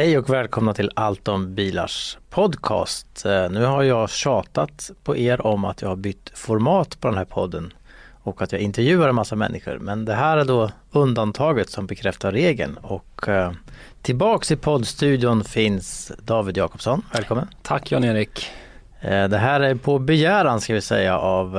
Hej och välkomna till Allt om bilars podcast. Eh, Nu har jag tjatat på er om att jag har bytt format på den här podden och att jag intervjuar en massa människor. Men det här är då undantaget som bekräftar regeln och eh, tillbaks i poddstudion finns David Jakobsson. Välkommen! Tack Jan-Erik. Eh, Det här är på begäran ska vi säga av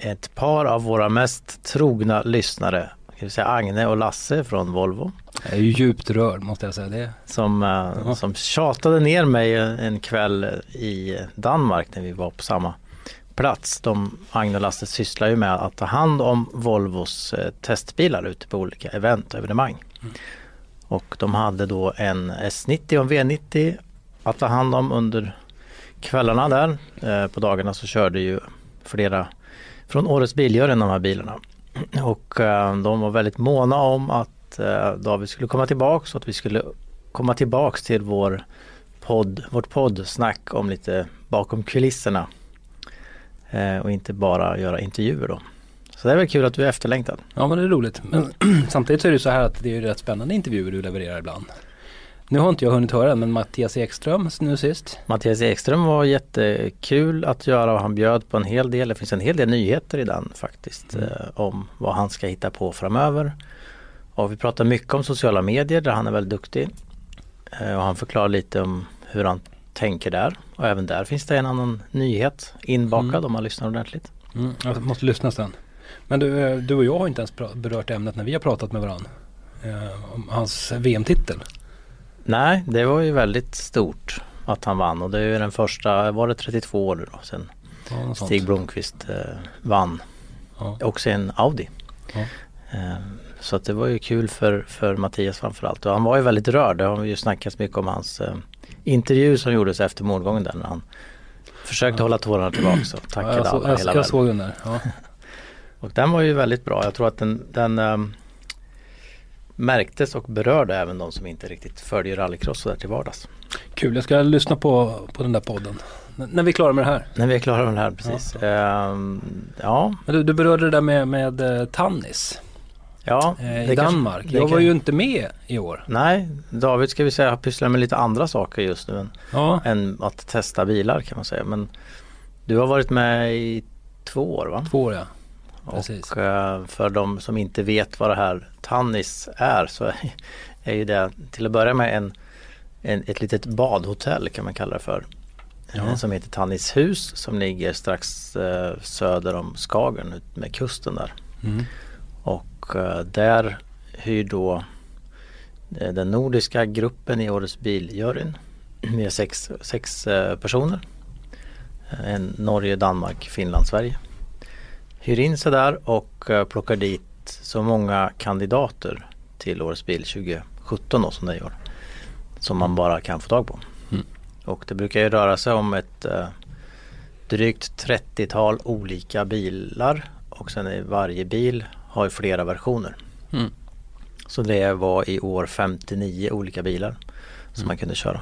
ett par av våra mest trogna lyssnare. Ska vi säga Agne och Lasse från Volvo. Jag är ju djupt rörd måste jag säga. Det. som, eh, som tjatade ner mig en kväll i Danmark när vi var på samma plats. De, Agne och Lasse sysslar ju med att ta hand om Volvos eh, testbilar ute på olika event och evenemang. Och de hade då en S90 och en V90 att ta hand om under kvällarna där. Eh, På dagarna så körde ju flera från Årets Biljörn de här bilarna. Och de var väldigt måna om att eh, David skulle komma tillbaks och att vi skulle komma tillbaks till vår podd, vårt poddsnack om lite bakom kulisserna. Eh, och inte bara göra intervjuer då. Så det är väl kul att du är efterlängtad. Ja men det är roligt. Men samtidigt så är det så här att det är ju rätt spännande intervjuer du levererar ibland. Nu har inte jag hunnit höra men Mattias Ekström nu sist. Mattias Ekström var jättekul att göra och han bjöd på en hel del. Det finns en hel del nyheter i den faktiskt eh, om vad han ska hitta på framöver. Och vi pratar mycket om sociala medier där han är väldigt duktig. Eh, och han förklarar lite om hur han tänker där. Och även där finns det en annan nyhet inbakad Mm. om man lyssnar ordentligt. Mm, jag måste lyssna sen. Men du, eh, du och jag har inte ens berört ämnet när vi har pratat med varandra. Eh, om hans VM-titel. Nej, det var ju väldigt stort att han vann och det är ju den första, var det 32 år nu då sen Ja. Stig Blomqvist eh, vann. Ja. Också en Audi. Ja. Eh, så att det var ju kul för, för Mattias framförallt. Och han var ju väldigt rörd. Det har ju snackats mycket om hans eh, intervju som gjordes efter målgången där när han försökte hålla tårarna tillbaka och Ja, tackade jag, så, alla jag, hela jag världen. såg den där. Ja. Och den var ju väldigt bra. Jag tror att den, den ehm, märktes och berörde även de som inte riktigt följer rallycross så där till vardags. Kul, jag ska lyssna på, på den där podden. N- när vi är klara med det här. När vi är klara med det här precis. Ehm, ja, Men du, du berörde det där med, med eh, Tannis ja. eh, i kanske- Danmark. det jag var ju inte med i år. Nej, David ska vi säga har pysslat med lite andra saker just nu än, Ja, än att testa bilar kan man säga. Men du har varit med i två år va? två år ja. Precis. Och eh, för de som inte vet vad det här Tannis är så är, ju det till att börja med en, en, ett litet badhotell kan man kalla det för. Ja. Eh, Som heter Tannishus som ligger strax söder om Skagen ut med kusten där. Mm. Och eh, där hyr då eh, den nordiska gruppen i Årets Biljuryn. Vi är sex, sex eh, personer. En Norge, Danmark, Finland, Sverige. Hyr in sig där och plockar dit så många kandidater till Årets Bil 2017 då, som det är i år. Som man bara kan få tag på. Mm. Och det brukar ju röra sig om ett eh, drygt 30-tal olika bilar och sen är varje bil har ju flera versioner. Mm. Så det var i år 59 olika bilar som Mm. man kunde köra.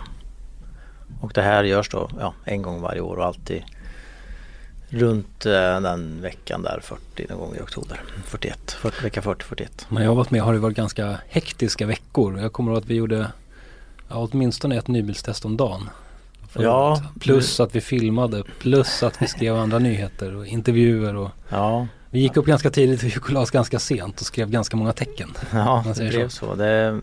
Och det här görs då ja, en gång varje år och alltid runt eh, den veckan där 40 någon gång i oktober. 41, 40, vecka 40-41. När jag har varit med har det varit ganska hektiska veckor. Jag kommer ihåg att vi gjorde ja, åtminstone ett nybilstest om dagen. Ja. Plus att vi filmade, plus att vi skrev andra nyheter och intervjuer. Och Ja, vi gick upp ganska tidigt och gick och oss ganska sent och skrev ganska många tecken. ja det blev så. Det,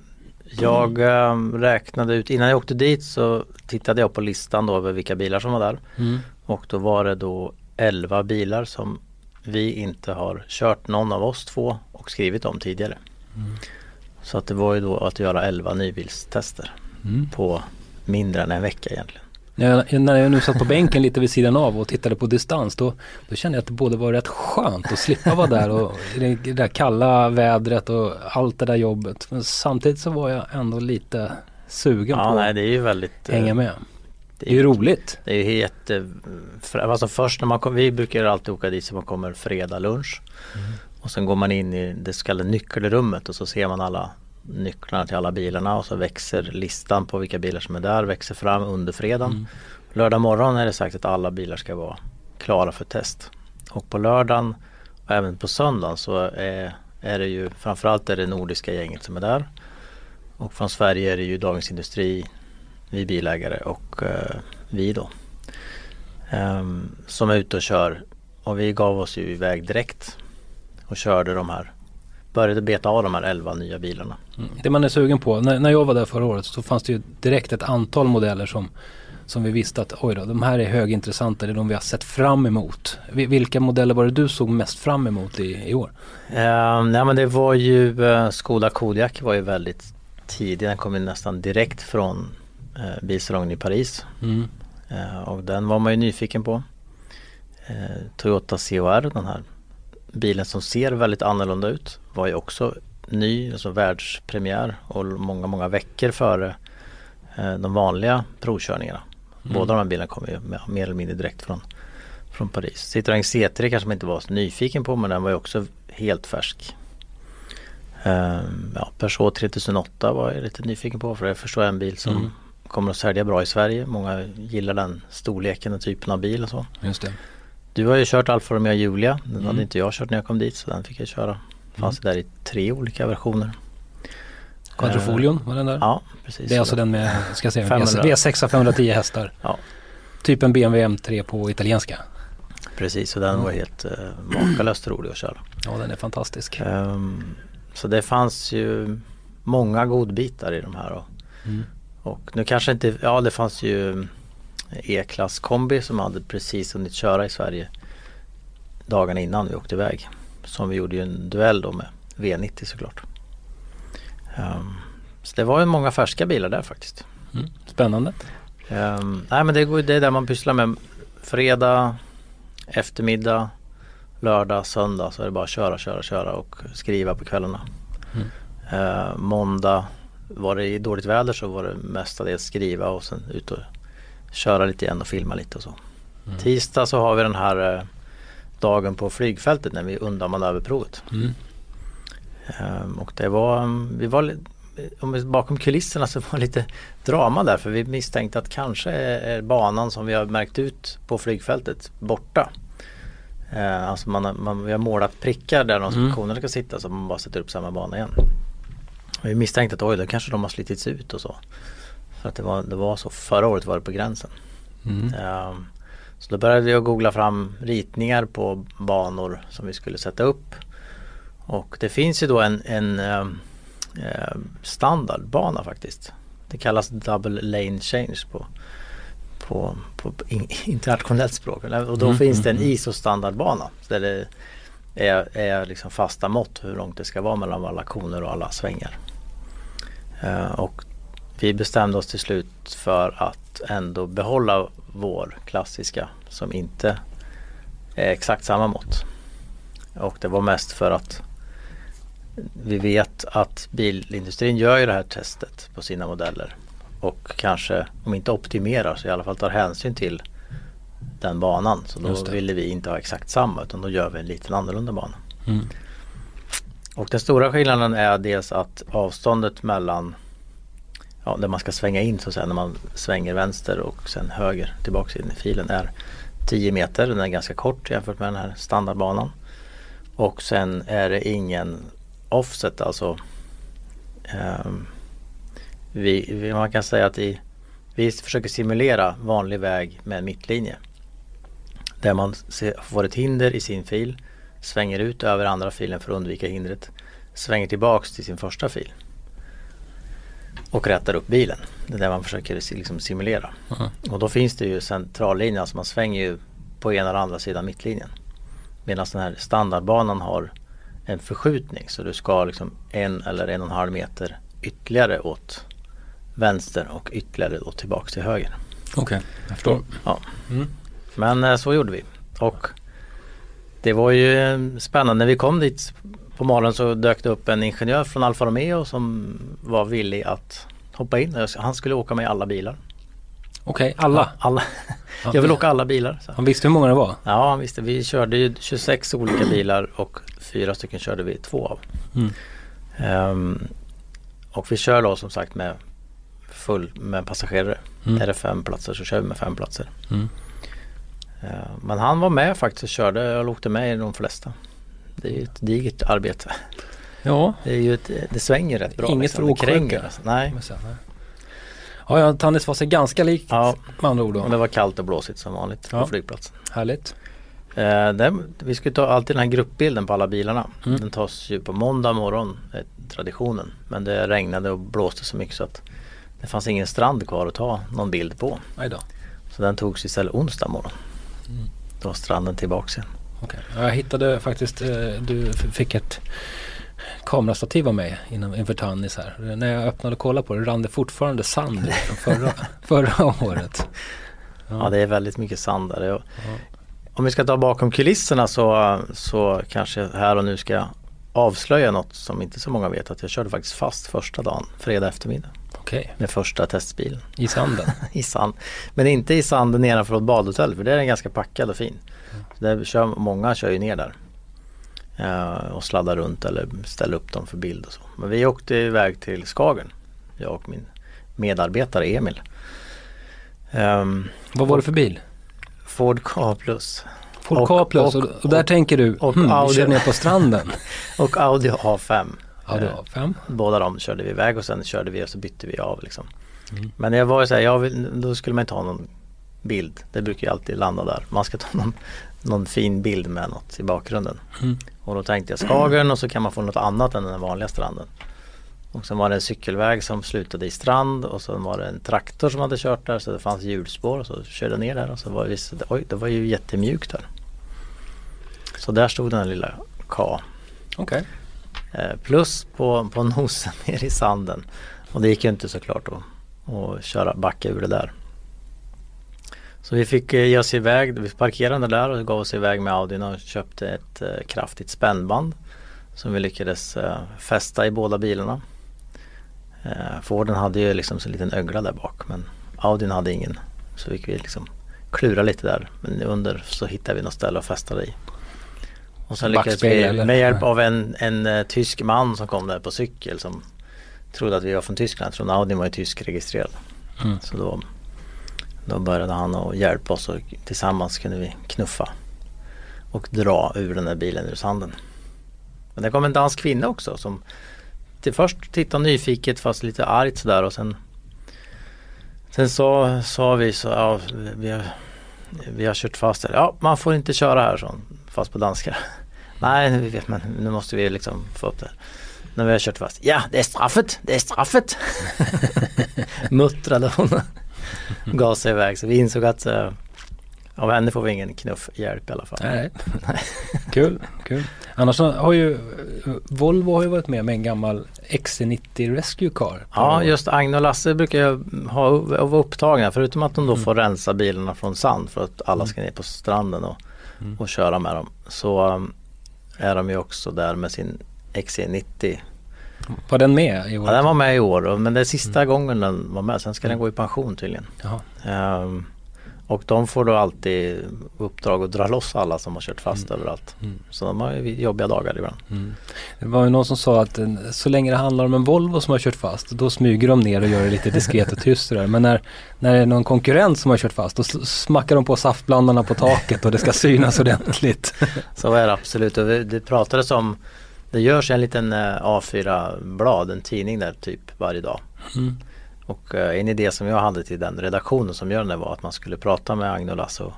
jag eh, räknade ut, innan jag åkte dit så tittade jag på listan då över vilka bilar som var där. Mm. Och då var det då 11 bilar som vi inte har kört någon av oss två och skrivit om tidigare. Mm. Så att det var ju då att göra 11 nybilstester Mm. på mindre än en vecka egentligen. När jag, när jag nu satt på bänken lite vid sidan av och tittade på distans då, då kände jag att det både var rätt skönt att slippa vara där och det, det där kalla vädret och allt det där jobbet. Men samtidigt så var jag ändå lite sugen Ja, på nej det är ju väldigt... eh, hänga med. Det Det är ju roligt. Det är ju jätte... för- Alltså först när man kommer, vi brukar alltid åka dit så man kommer fredag lunch. Och sen går man in i det så kallade nyckelrummet och så ser man alla nycklarna till alla bilarna och så växer listan på vilka bilar som är där, växer fram under fredagen. Lördag morgon är det sagt att alla bilar ska vara klara för test. Och på lördagen och även på söndagen så är, är det ju framförallt är det nordiska gänget som är där. Och från Sverige är det ju Dagens Industri, vi bilägare och eh, vi då. Ehm, som är ute och kör. Och vi gav oss ju iväg direkt och körde de här. Började beta av de här 11 nya bilarna. Mm. Det man är sugen på, när, när jag var där förra året så fanns det ju direkt ett antal modeller som, som vi visste att oj då, de här är högintressanta, det är de vi har sett fram emot. Vi- Vilka modeller var det du såg mest fram emot i, i år? Ehm, nej men det var ju eh, Skoda Kodiaq var ju väldigt tidig. Den kom ju nästan direkt från eh, bilsalongen i Paris. Mm. Eh, och den var man ju nyfiken på. Toyota CHR, den här bilen som ser väldigt annorlunda ut, var ju också ny, alltså världspremiär och många, många veckor före eh, de vanliga provkörningarna. Båda de här bilarna kom ju mer eller mindre direkt från, från Paris. Citroën C3 kanske man inte var så nyfiken på men den var ju också helt färsk. Ehm, ja, Peugeot 3008 var jag lite nyfiken på för det förstår jag är en bil som Mm. kommer att sälja bra i Sverige. Många gillar den storleken, den typen av bil och så. Just det. Du har ju kört Alfa Romeo Giulia. Den Mm. hade inte jag kört när jag kom dit så den fick jag köra. Fanns där i tre olika versioner. Quadrofolion var den där? Ja, precis. Det är alltså den med, ska jag säga, 500. V6 510 hästar. Ja. Typ en BMW M3 på italienska. Precis, och den var helt uh, makalöst rolig att köra. Ja den är fantastisk. Ehm, så det fanns ju många godbitar i de här. Och, Mm. och nu kanske inte, ja det fanns ju E-klass kombi som hade precis hunnit köra i Sverige dagarna innan vi åkte iväg. Som vi gjorde ju en duell då med V90 såklart. Ehm, så det var ju många färska bilar där faktiskt. Mm. Spännande. Ehm, nej men det, går, det är där man pysslar med fredag, eftermiddag, lördag, söndag så är det bara köra, köra, köra och skriva på kvällarna. Mm. Ehm, måndag var det i dåligt väder så var det mestadels skriva och sen ut och köra lite igen och filma lite och så. Mm. Tisdag så har vi den här eh, dagen på flygfältet när vi undanmanöverprovet. Mm. Ehm, och det var, vi var li- om vi, bakom kulisserna så var det lite drama där för vi misstänkte att kanske är, banan som vi har märkt ut på flygfältet borta. Eh, alltså man, man, vi har målat prickar där de Mm. ska sitta så man bara sätter upp samma bana igen. Vi misstänkte att oj, då kanske de har slitits ut och så. För att det var, det var så, förra året var det på gränsen. Mm. Ehm, Så då började jag googla fram ritningar på banor som vi skulle sätta upp. Och det finns ju då en, en ehm, standardbana faktiskt. Det kallas double lane change på, på, på in- internationellt språk. Och då Mm, finns det en mm, mm. ISO-standardbana. Där det är, är liksom fasta mått hur långt det ska vara mellan alla koner och alla svängar. Eh, och vi bestämde oss till slut för att ändå behålla vår klassiska som inte är exakt samma mått. Och det var mest för att vi vet att bilindustrin gör ju det här testet på sina modeller. Och kanske, om inte optimerar, så i alla fall tar hänsyn till den banan. Så då ville vi inte ha exakt samma utan då gör vi en liten annorlunda bana. Mm. Och den stora skillnaden är dels att avståndet mellan ja, där man ska svänga in så att säga när man svänger vänster och sen höger tillbaks in i filen är 10 meter. Den är ganska kort jämfört med den här standardbanan. Och sen är det ingen offset alltså. Eh, vi, vi, man kan säga att i, vi försöker simulera vanlig väg med mittlinje. Där man ser, får ett hinder i sin fil, svänger ut över andra filen för att undvika hindret, svänger tillbaks till sin första fil och rättar upp bilen. Det är det man försöker liksom simulera. Aha. Och då finns det ju centrallinjen, alltså man svänger ju på ena eller andra sidan mittlinjen. Medan den här standardbanan har en förskjutning så du ska liksom en eller en och en halv meter ytterligare åt vänster och ytterligare då tillbaks till höger. Okej, jag förstår. Ja. Mm. Men eh, så gjorde vi. Och det var ju eh, spännande. När vi kom dit på morgonen så dök det upp en ingenjör från Alfa Romeo som var villig att hoppa in. Han skulle åka med alla bilar. Okej, alla. alla. Jag vill åka alla bilar. Så. Han visste hur många det var? Ja, han visste. Vi körde ju 26 olika bilar och fyra stycken körde vi två av. Mm. Ehm, och vi kör då som sagt med full med passagerare. Mm. Är det fem platser så kör vi med fem platser. Mm. Ehm, men han var med faktiskt och körde. Jag åkte med i de flesta. Det är ju ett digert arbete. Ja, Det, är ju ett, det svänger rätt bra. Inget för Det åksjuka. alltså. Nej. Ja, ja, Tannis var sig ganska lik Ja, med andra ord och då. det var kallt och blåsigt som vanligt Ja. på flygplatsen. Härligt. Eh, den, vi skulle ta alltid den här gruppbilden på alla bilarna. Mm. Den tas ju på måndag morgon, är traditionen. Men det regnade och blåste så mycket så att det fanns ingen strand kvar att ta någon bild på. Så den togs istället onsdag morgon. Mm. Då var stranden tillbaks igen. Ja, Jag hittade faktiskt, eh, du fick ett kamerastativ av mig innan, inför Tannis här. När jag öppnade och kollade på det rann det fortfarande sand från förra, förra året. Ja, det är väldigt mycket sand där. Och Om vi ska ta bakom kulisserna så, så kanske här och nu ska jag avslöja något som inte så många vet. Att jag körde faktiskt fast första dagen, fredag eftermiddag. Okej, Med första testbilen. i sanden. i sand. Men inte i sanden nedanför ett badhotell för det är den ganska packad och fin. Där kör, många kör ju ner där. eh, och sladdar runt eller ställer upp dem för bild och så. Men vi åkte iväg till Skagen. Jag och min medarbetare Emil. Ehm, Vad var det för bil? Ford Ka plus. Ford Ka plus och, och- och där och- tänker du, och hmm, vi Audi. kör ner på stranden. Och Audi A5. Ja, du Eh, har fem. Båda de körde vi iväg och sen körde vi och så bytte vi av liksom. Mm. Men jag var ju såhär, jag vill, då skulle man ta någon bild. Det brukar ju alltid landa där. Man ska ta någon, någon fin bild med något i bakgrunden. Mm. Och då tänkte jag Skagen och så kan man få något annat än den vanliga stranden. Och sen var det en cykelväg som slutade i strand och så var det en traktor som hade kört där så det fanns hjulspår och så körde jag ner där och så var det, oj det var ju jättemjukt där. Så där stod den lilla K. Okej. Eh, Plus på, på nosen ner i sanden. Och det gick ju inte såklart att, att köra backa ur det där. Så vi fick eh, ge oss iväg, vi parkerade där och gav oss iväg med Audin och köpte ett eh, kraftigt spännband. Som vi lyckades eh, fästa i båda bilarna. Forden hade ju liksom en liten ögla där bak men Audin hade ingen. Så fick vi liksom klura lite där. Men under så hittade vi något ställe att fästa det i. Och sen lyckades vi med hjälp av en, en tysk man som kom där på cykel som trodde att vi var från Tyskland. Jag trodde Audin var ju tyskregistrerad. Mm. Så då, då började han att hjälpa oss och tillsammans kunde vi knuffa och dra ur den där bilen ur sanden. Men det kom en dansk kvinna också som till först tittade nyfiket fast lite argt sådär och sen Sen så sa vi så, ja, vi, har, vi har kört fast här. Ja, man får inte köra här så, fast på danska. Nej, vi vet men nu måste vi liksom få upp det. När vi har kört fast. Ja, det är straffet, det är straffet. Muttrade hon. Sig iväg. Så vi insåg att uh, av henne får vi ingen knuffhjälp i alla fall. Nej. kul, kul. Annars har ju eh, Volvo har ju varit med med en gammal XC90 Rescue Car. Ja, just Agne och Lasse brukar ju ha, vara upptagna förutom att de då får rensa bilarna från sand för att alla ska ner på stranden och, och köra med dem. Så um, är de ju också där med sin XC90. Var den med i år? Ja, den var med i år men det är sista gången den var med. Sen ska den gå i pension tydligen. Ehm, och de får då alltid uppdrag att dra loss alla som har kört fast överallt. Mm. Så de har ju jobbiga dagar ibland. Det var ju någon som sa att eh, så länge det handlar om en Volvo som har kört fast då smyger de ner och gör det lite diskret och tyst och där. Men när, när det är någon konkurrent som har kört fast då smackar de på saftblandarna på taket och det ska synas ordentligt. Så är det absolut. Och det pratades om Det görs en liten eh, A4-blad, en tidning där typ varje dag. Mm. Och eh, en idé som jag hade till den redaktionen som gör den var att man skulle prata med Agne och Lasse och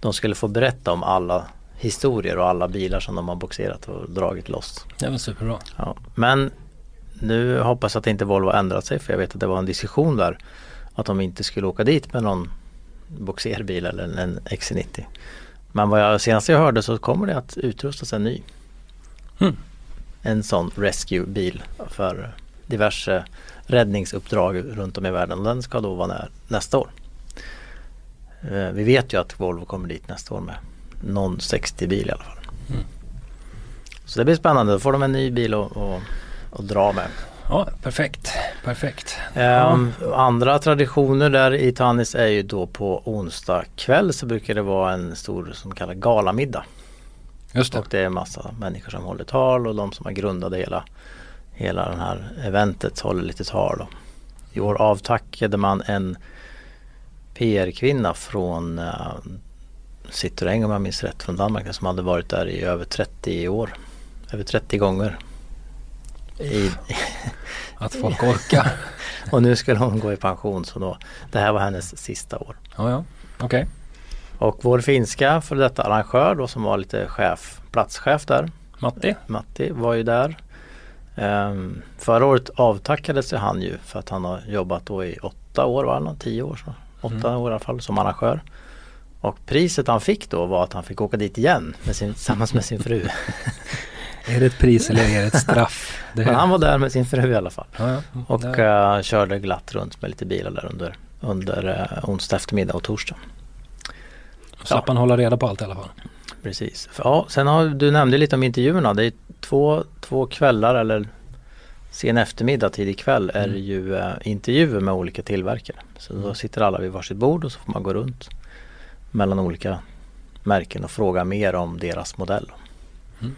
de skulle få berätta om alla historier och alla bilar som de har boxerat och dragit loss. Det var superbra. Ja. Men nu hoppas jag att inte Volvo ändrat sig för jag vet att det var en diskussion där att de inte skulle åka dit med någon boxerbil eller en XC90. Men vad jag senast jag hörde så kommer det att utrustas en ny. Mm. En sån rescue-bil för diverse räddningsuppdrag runt om i världen. Den ska då vara nä- nästa år. Eh, Vi vet ju att Volvo kommer dit nästa år med någon 60-bil i alla fall. Så det blir spännande. Då får de en ny bil att dra med. Ja, perfekt. Perfekt. Ehm, Andra traditioner där i Tannis är ju då på onsdag kväll så brukar det vara en stor som kallas galamiddag. Just det. Och det är massa människor som håller tal och de som har grundat hela, hela det här eventet håller lite tal. Då. I år avtackade man en PR-kvinna från uh, Citroën om jag minns rätt från Danmark som hade varit där i över 30 år. Över 30 gånger. I, Att folk orkar. och nu skulle hon gå i pension så då, det här var hennes sista år. ja, ja. Okej. Och vår finska för detta arrangör då som var lite chef, platschef där Matti? Matti var ju där. Um, förra året avtackades han ju för att han har jobbat då i åtta år, var det tio år? Så. Åtta Mm. år i alla fall som arrangör. Och priset han fick då var att han fick åka dit igen med sin, tillsammans med sin fru. Är det ett pris eller är det ett straff? Det Men han var där med sin fru i alla fall. ja, ja. Och eh, körde glatt runt med lite bilar där under, under uh, onsdag eftermiddag och torsdag. Slapp han hålla reda på allt i alla fall. Precis. Ja, sen har du nämnde lite om intervjuerna. Det är två, två kvällar eller sen eftermiddag, tidig kväll är det ju eh, intervjuer med olika tillverkare. Så då sitter alla vid varsitt bord och så får man gå runt mellan olika märken och fråga mer om deras modell. Mm.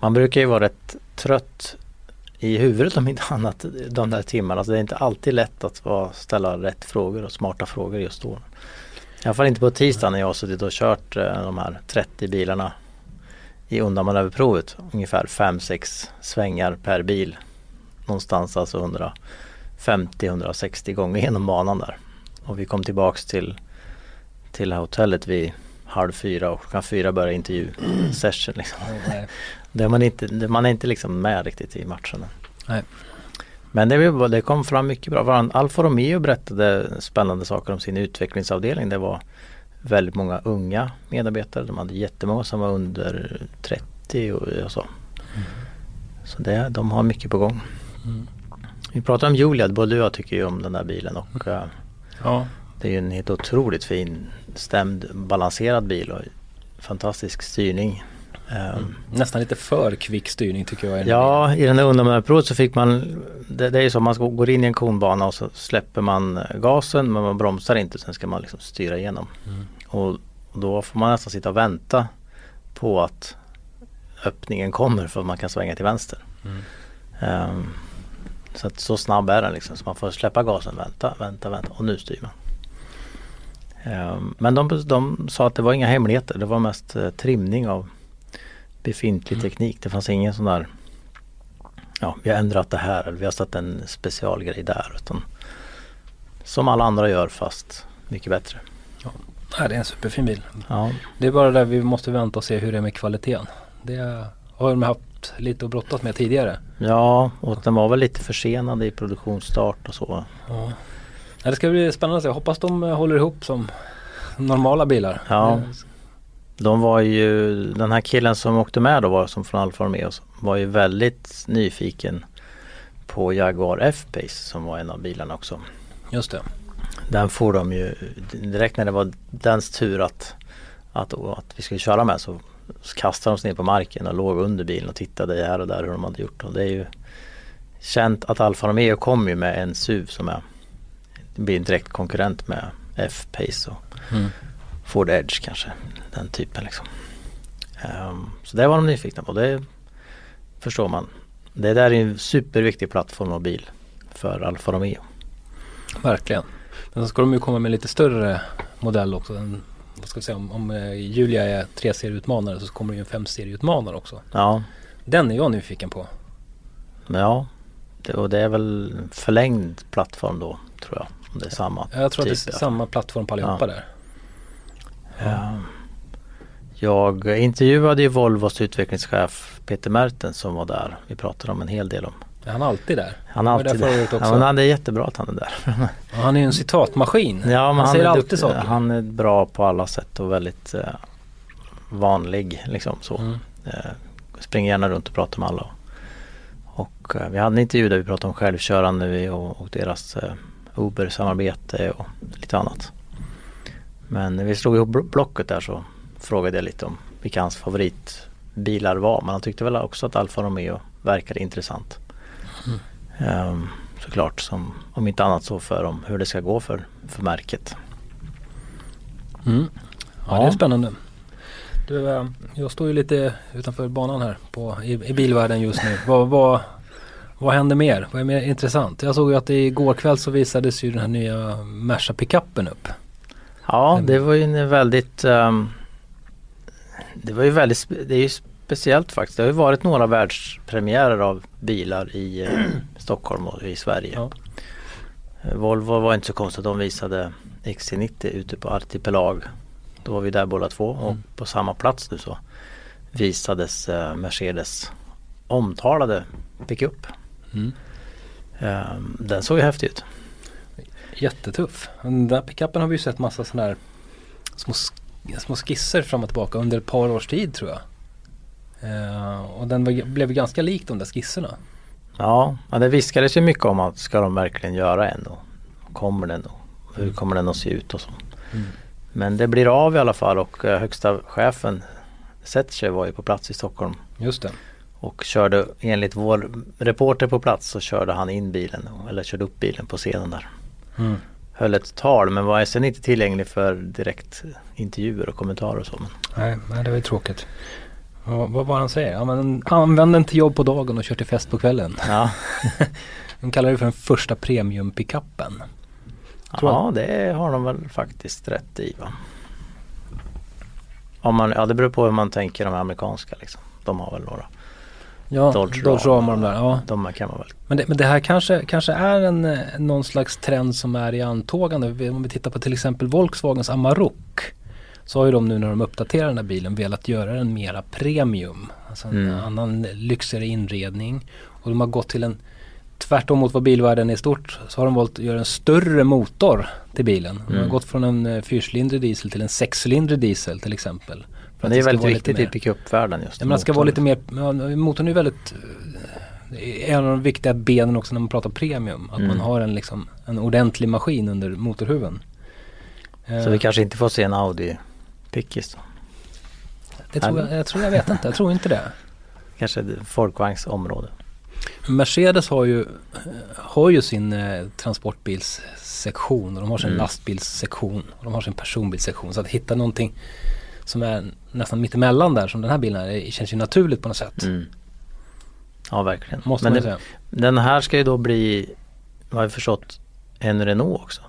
Man brukar ju vara rätt trött i huvudet om inte annat de där timmarna. Så det är inte alltid lätt att vara, ställa rätt frågor och smarta frågor just då. I alla fall inte på tisdag när jag har suttit och kört eh, de här 30 bilarna i undanmanöverprovet. Ungefär 5-6 svängar per bil. Någonstans alltså 150-160 gånger genom banan där. Och vi kom tillbaks till, till hotellet vid halv fyra och klockan fyra började intervjusession. Liksom. Är man, inte, man är inte liksom med riktigt i matchen. Nej. Men det, det kom fram mycket bra. Alfa Romeo berättade spännande saker om sin utvecklingsavdelning. Det var väldigt många unga medarbetare. De hade jättemånga som var under 30 och, så. Så det, de har mycket på gång. Mm. Vi pratade om Julia, både du och jag tycker ju om den där bilen och eh, Ja, det är ju en helt otroligt fin stämd balanserad bil och fantastisk styrning. Ehm, nästan lite för kvick styrning tycker jag. Ja, i den där undanmanöverprovet så fick man, det, det är ju så man ska- går in i en konbana och så släpper man eh, gasen men man bromsar inte sen ska man liksom styra igenom. Mm. Och, då får man nästan sitta och vänta på att öppningen kommer för att man kan svänga till vänster. Mm. Ehm, så att så snabb är den liksom så man får släppa gasen, vänta, vänta, vänta och nu styr man. Ehm, men de, de sa att det var inga hemligheter, det var mest eh, trimning av befintlig teknik. Det fanns ingen sån där Ja, vi har ändrat det här eller vi har satt en specialgrej där. Utan som alla andra gör fast mycket bättre. Nej, det är en superfin bil. Ja, Det är bara där vi måste vänta och se hur det är med kvaliteten. Det har de haft lite att brottas med tidigare. ja och den var väl lite försenad i produktionsstart och så. Ja. Ja, det ska bli spännande att se. Jag hoppas de håller ihop som normala bilar. Ja. De var ju, den här killen som åkte med då var som från Alfa Romeo var ju väldigt nyfiken på Jaguar F-Pace som var en av bilarna också. Just det. Den får de ju direkt när det var dens tur att, att, att vi skulle köra med så kastade de sig ner på marken och låg under bilen och tittade här och där hur de hade gjort. Och det är ju känt att Alfa Romeo kom ju med en SUV som är blir en direkt konkurrent med F-Pace och Mm. Ford Edge kanske. Den typen liksom. Ehm, så det var de nyfikna på. Det förstår man. Det där är en superviktig plattform och bil för Alfa Romeo. Verkligen. Men så ska de ju komma med lite större modell också. En, vad ska vi säga, om, om eh, Julia är tre serieutmanare så kommer det ju en fem serieutmanare också. Ja, Den är jag nyfiken på. ja. Det, och det är väl förlängd plattform då tror jag. Om det är samma. Jag tror att typ, det är ja. samma plattform på allihopa Ja. där. Ehm, Jag intervjuade ju Volvos utvecklingschef Peter Mertens som var där. Vi pratade om en hel del om. Är han alltid där? Han är där alltid året också. Ja, men det är jättebra att han är där. Ja, Han är ju en citatmaskin. Ja, men han, säger alltid duktig. saker. Han är bra på alla sätt och väldigt eh, vanlig liksom så. Mm. Eh, springer gärna runt och pratar med alla. Och eh, vi hade en intervju där vi pratade om självkörande och, och deras eh, Uber-samarbete och lite annat. Men när vi slog ihop bl- blocket där så frågade jag lite om vilka hans favoritbilar var. Men han tyckte väl också att Alfa Romeo verkade intressant. Ehm, såklart, som, om inte annat så för om hur det ska gå för, för märket. Mm. Ja, Ja. det är spännande. Du, eh, jag står ju lite utanför banan här på, i, i bilvärlden just nu. vad, vad, vad händer mer? Vad är mer intressant? Jag såg ju att igår kväll så visades ju den här nya Merca pickupen upp. Ja, det var ju en väldigt ehm, Det var ju väldigt, det är ju speciellt faktiskt. Det har ju varit några världspremiärer av bilar i eh, Stockholm och i Sverige. Ja. Eh, Volvo var inte så konstigt, de visade XC90 ute på Artipelag. Då var vi där båda två och Mm. på samma plats nu så visades eh, Mercedes omtalade pickup. Mm. Ehm, den såg ju häftig ut. Jättetuff. Den där pickupen har vi ju sett massa sådana här små, små skisser fram och tillbaka under ett par års tid tror jag. Eh, och den var, blev ganska lik de där skisserna. Ja, ja, det viskades ju mycket om att ska de verkligen göra en och kommer den och hur kommer den att se ut och så. Mm. Men det blir av i alla fall och eh, högsta chefen Setcher var ju på plats i Stockholm Just det. och körde enligt vår reporter på plats så körde han in bilen eller körde upp bilen på scenen där. Mm. Höll ett tal men var sen inte tillgänglig för direkt intervjuer och kommentarer och så. Men, Nej, nej, det var ju tråkigt. Vad, vad var han säger? Ja, men, använd den till jobb på dagen och kör till fest på kvällen. ja, De kallar det för den första premium-pickupen. Ja det har de väl faktiskt rätt i va. Om man, ja det beror på hur man tänker de amerikanska liksom. De har väl några. Ja, Dodge Dodge, Ram. Och de där. Ja. De kan man väl. Men, det, men det här kanske, kanske är en, eh, någon slags trend som är i antågande. Om vi tittar på till exempel Volkswagens Amarok. Så har ju de nu när de uppdaterar den här bilen velat göra den mera premium. Alltså en Mm. annan lyxigare inredning. Och de har gått till en Tvärtom mot vad bilvärlden är i stort så har de valt att göra en större motor till bilen. De har Mm. gått från en eh, fyrcylindrig diesel till en sexcylindrig diesel till exempel. För det är väldigt viktigt i pickupvärlden just. Ja, men det ska vara lite mer, motorn är väldigt eh, en av de viktiga benen också när man pratar premium. Att Mm. man har en, liksom, en ordentlig maskin under motorhuven. Eh, Så vi kanske inte får se en Audi Pickis då. det tror jag, jag tror, jag vet inte, jag tror inte det. Kanske folkvagnsområde. Mercedes har ju, har ju sin eh, transportbilssektion och de har sin Mm. lastbilssektion och de har sin personbilssektion. Så att hitta någonting som är nästan mittemellan där som den här bilen är, det känns ju naturligt på något sätt. Mm. Ja verkligen. Måste men man det, säga. den här ska ju då bli, vad jag förstått, en Renault också.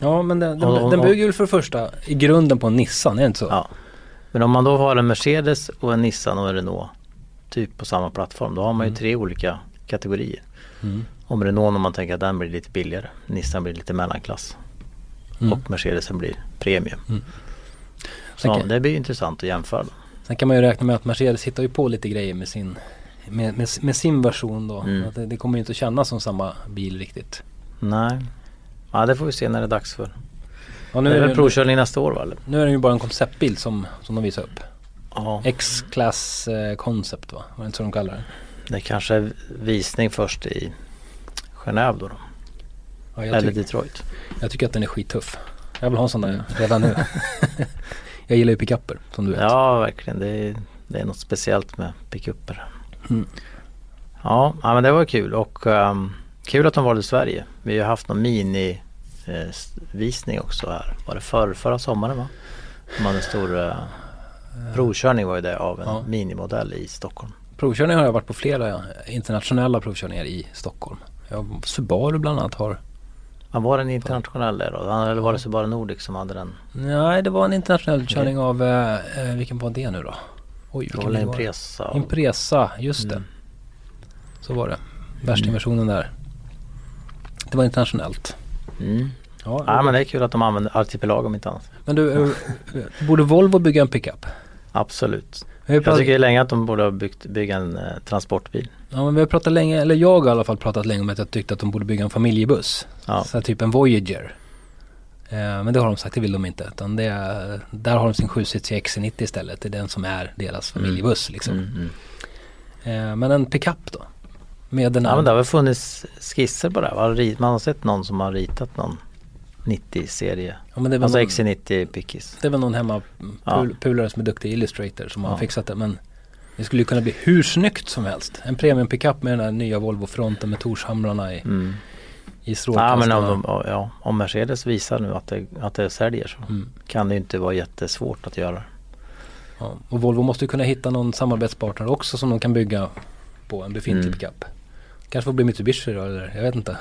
Ja men den, den, och- den bygger ju för det första i grunden på en Nissan, är det inte så? Ja. Men om man då har en Mercedes och en Nissan och en Renault typ på samma plattform. Då har man ju Mm. tre olika kategorier. Mm. Om Renault om man tänker att den blir lite billigare. Nissan blir lite mellanklass. Mm. Och Mercedesen blir premium. Mm. Så kan- det blir intressant att jämföra. då. Sen kan man ju räkna med att Mercedes hittar ju på lite grejer med sin, med, med, med sin version då. Mm. Det, det kommer ju inte att kännas som samma bil riktigt. Nej. Ja det får vi se när det är dags för. Och Nu det är väl provkörning nästa år va? Eller? nu är det ju bara en konceptbil som, som de visar upp. Ja. X-Class eh, Concept va? Var det inte så de kallar det? Det kanske är visning först i Genève då. då. Ja, jag, Eller Detroit. jag tycker att den är skittuff. Jag vill ha en sån där redan nu. jag gillar ju pickuper som du vet. Ja verkligen. Det är, det är något speciellt med pickuper. Mm. Ja, ja men det var kul och ehm, kul att de valde Sverige. Vi har haft någon mini eh, visning också här. Var det för, förra sommaren va? De hade en stor eh, provkörning var ju det av en Ja. minimodell i Stockholm. Provkörning har jag varit på flera internationella provkörningar i Stockholm. Jag, Subaru bland annat har Ja, var det en internationell då? Eller var det Subaru Nordic som hade den? Nej, det var en internationell körning av, eh, eh, vilken var det nu då? Oj, Det var vilken bil var det? Impresa? Impresa, just det. Mm. Så var det. Värstingversionen där. Det var internationellt. Mm. Ja, Ja men det är kul att de använder Artipelag om inte annat. men du, eh, eh, borde Volvo bygga en pickup? Absolut. Jag pratat, tycker länge att de borde ha byggt, bygga en eh, transportbil. ja, men vi har pratat länge, eller jag har i alla fall pratat länge om att jag tyckte att de borde bygga en familjebuss. Ja. Så typ en Voyager. Eh, men det har de sagt, det vill de inte. Utan det är, där har de sin 7-sitsig XC90 istället. Det är den som är deras familjebuss liksom. Mm, mm. Eh, men en pickup då? Med den Ja här men det har väl funnits skisser på det här. Man har sett någon som har ritat någon 90-serie. Ja, men det Alltså någon, XC90 Pickis. det väl någon hemma Ja. pul, pulare som är duktig illustrator som har Ja. fixat det. Men Det skulle ju kunna bli hur snyggt som helst. En premium pickup med den här nya Volvo-fronten med Torshamrarna i, Mm. i Ja, strålkastarna. men om, de, ja, om Mercedes visar nu att det, att det säljer så Mm. kan det ju inte vara jättesvårt att göra. Ja. Och Volvo måste ju kunna hitta någon samarbetspartner också som de kan bygga på en befintlig Mm. pickup. Kanske får bli Mitsubishi då eller jag vet inte.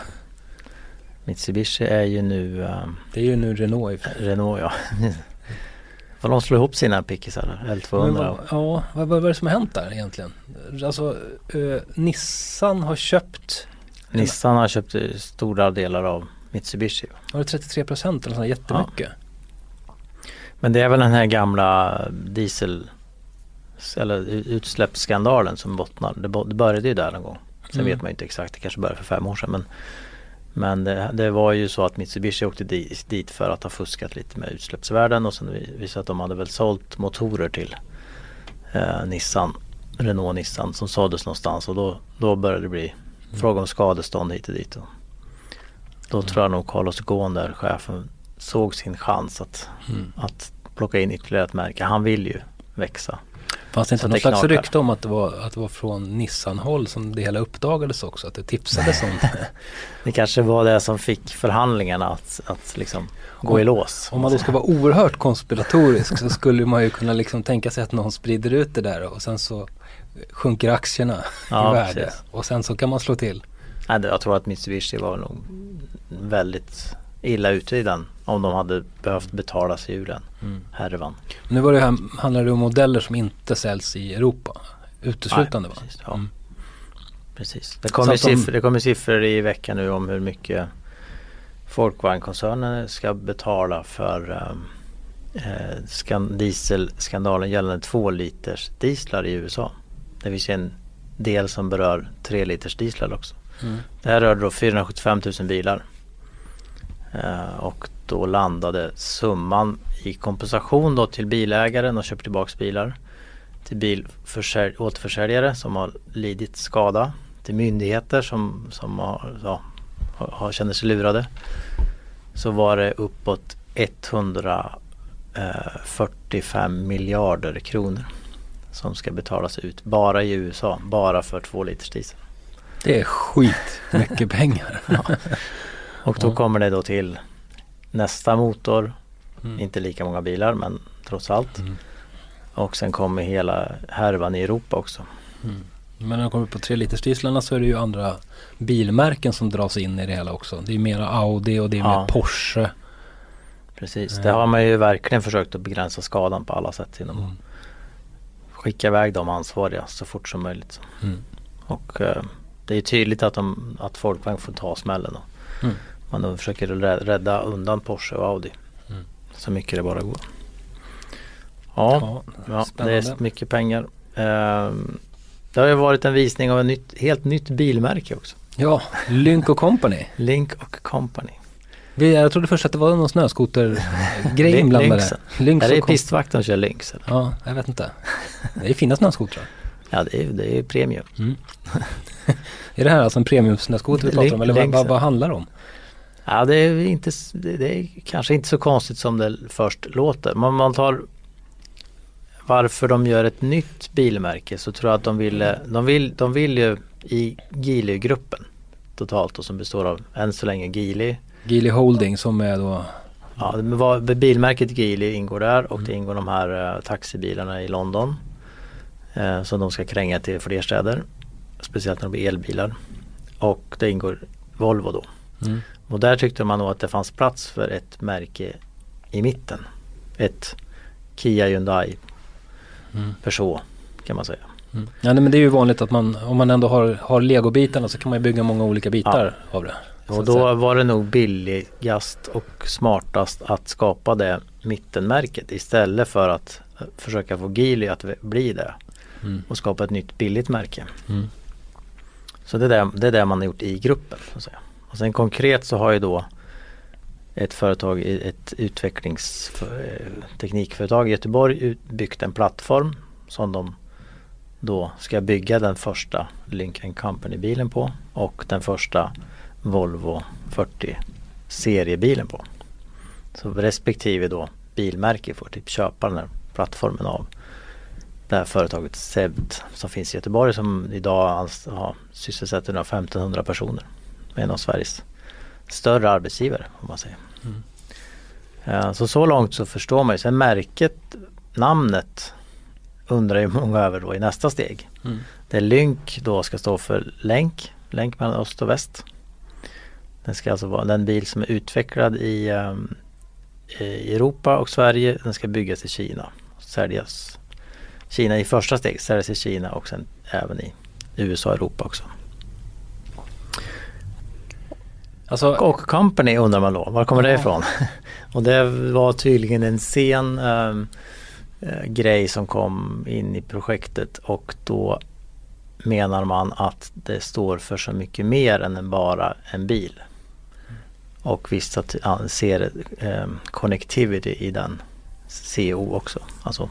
Mitsubishi är ju nu ehm, Det är ju nu Renault. Renault ja. Får de slå ihop sina pickisar L200? Men vad, ja, vad, vad är det som har hänt där egentligen? Alltså eh, Nissan har köpt, Nissan har köpt eh, stora delar av Mitsubishi. var det 33 procent eller sånt jättemycket? Men det är väl den här gamla diesel eller utsläppsskandalen som bottnar. Det, bo- det började ju där någon gång. Sen Mm. vet man ju inte exakt, det kanske började för fem år sedan. Men, men det, det var ju så att Mitsubishi åkte di, dit för att ha fuskat lite med utsläppsvärden och sen vi- visade att de hade väl sålt motorer till eh, Nissan, Renault Nissan som såldes någonstans och då, då började det bli fråga om skadestånd hit och dit. Och då tror jag nog Carlos Ghosn där, chefen, såg sin chans att, Mm. att plocka in ytterligare ett märke. Han vill ju växa. Fanns det inte något det slags rykte om att det, var, att det var från Nissan-håll som det hela uppdagades också? Att det tipsades om Det kanske var det som fick förhandlingarna att, att liksom gå i lås. Om man då ska vara oerhört konspiratorisk så skulle man ju kunna liksom tänka sig att någon sprider ut det där och sen så sjunker aktierna Ja, i värde precis. och sen så kan man slå till. Nej, det- jag tror att Mitsubishi var nog väldigt illa ute i den. Om de hade behövt betala sig ur den härvan. Nu var det här, handlar det om modeller som inte säljs i Europa uteslutande Nej, va? precis, ja. Mm. Precis. Det kommer, siffror, det kommer siffror i veckan nu om hur mycket Volkswagen-koncernen ska betala för um, eh, skan, dieselskandalen gällande två liters dieslar i USA. Det finns en del som berör tre liters dieslar också. Mm. Det här rörde då 475 000 bilar. Eh, och då landade summan i kompensation då till bilägare och köper tillbaks bilar. Till bilförsälj- återförsäljare som har lidit skada. Till myndigheter som, som har, ja, har, känner sig lurade. Så var det uppåt 145 miljarder kronor som ska betalas ut bara i USA, bara för två liters diesel. Det är skit mycket pengar. Och då kommer det då till nästa motor, Mm. inte lika många bilar men trots allt. Mm. Och sen kommer hela härvan i Europa också. Men när det kommer på 3 liters dieslarna så är det ju andra bilmärken som dras in i det hela också. Det är mera Audi och det är Ja. mer Porsche. Precis, Ja. det har man ju verkligen försökt att begränsa skadan på alla sätt genom Mm. att skicka iväg de ansvariga så fort som möjligt. Mm. Och eh, det är tydligt att, de, att Volkswagen får ta smällen. Då. Mm. Man då försöker rä- rädda undan Porsche och Audi. Mm. Så mycket det bara går. Ja, ja det spännande. är mycket pengar. Ehm, det har ju varit en visning av ett nytt, helt nytt bilmärke också. Ja, Lynk Company. Link och Company. Vi, jag trodde först att det var någon snöskotergrej. Lynx Är det pistvakten som kör Lynx? Eller? Ja, jag vet inte. Det är fina snöskotrar. Ja det är, det är premium. Är det här alltså en premiumsnöskoter vi pratar om? Eller vad, vad, vad handlar det om? Ja det är, inte, det är kanske inte så konstigt som det först låter. Men om man tar varför de gör ett nytt bilmärke så tror jag att de ville, de vill, de vill ju i Geely-gruppen totalt och som består av än så länge Geely. Geely Holding som är då Ja, bilmärket Geely ingår där och det ingår de här eh, taxibilarna i London. Eh, som de ska kränga till fler städer. Speciellt när det blir elbilar. Och det ingår Volvo då. Mm. Och där tyckte man nog att det fanns plats för ett märke i mitten. Ett Kia Hyundai Mm. Peugeot kan man säga. Mm. Ja, nej, men det är ju vanligt att man, om man ändå har, har legobitarna så kan man bygga många olika bitar av det. Och då säga. var det nog billigast och smartast att skapa det mittenmärket istället för att försöka få Geely att bli det. Mm. Och skapa ett nytt billigt märke. Mm. Så det är det, det är det man har gjort i gruppen. Så att säga. Och sen konkret så har ju då ett företag, ett utvecklingsteknikföretag eh, i Göteborg byggt en plattform som de då ska bygga den första Link Company bilen på och den första Volvo 40 seriebilen på. Så respektive då bilmärke får typ köpa den här plattformen av det här företaget SEBT som finns i Göteborg som idag har, sysselsätter några 1500 personer. Med en av Sveriges större arbetsgivare om man säger. Eh, Så så långt så förstår man ju. Sen märket, namnet undrar ju många över då i nästa steg. Mm. Där Lynk då ska stå för länk, länk mellan öst och väst. Den ska alltså vara den bil som är utvecklad i, ehm, i Europa och Sverige. Den ska byggas i Kina. Säljas Kina i första steg, säljas i Kina och sen även i USA och Europa också. Alltså, Och Company undrar man då, var kommer det ifrån? och det var tydligen en sen eh, grej som kom in i projektet och då menar man att det står för så mycket mer än bara en bil. Och visst att ja, ser eh, connectivity i den CO också. Alltså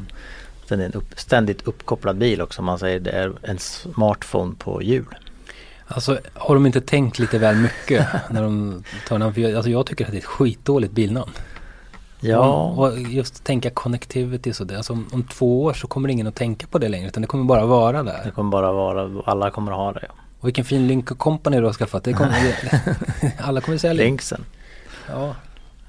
den är en upp, ständigt uppkopplad bil också. Man säger det är en smartphone på hjul. Alltså har de inte tänkt lite väl mycket när de tar namn? För jag, alltså jag tycker att det är ett skitdåligt bilnamn. Ja, Och, och just tänka connectivity så det. Alltså om, om två år så kommer ingen att tänka på det längre utan det kommer bara vara det där. kommer bara vara, alla kommer ha det. Och vilken fin Link Company du har skaffat. Det kommer, alla kommer säga Link. Linksen. Ja.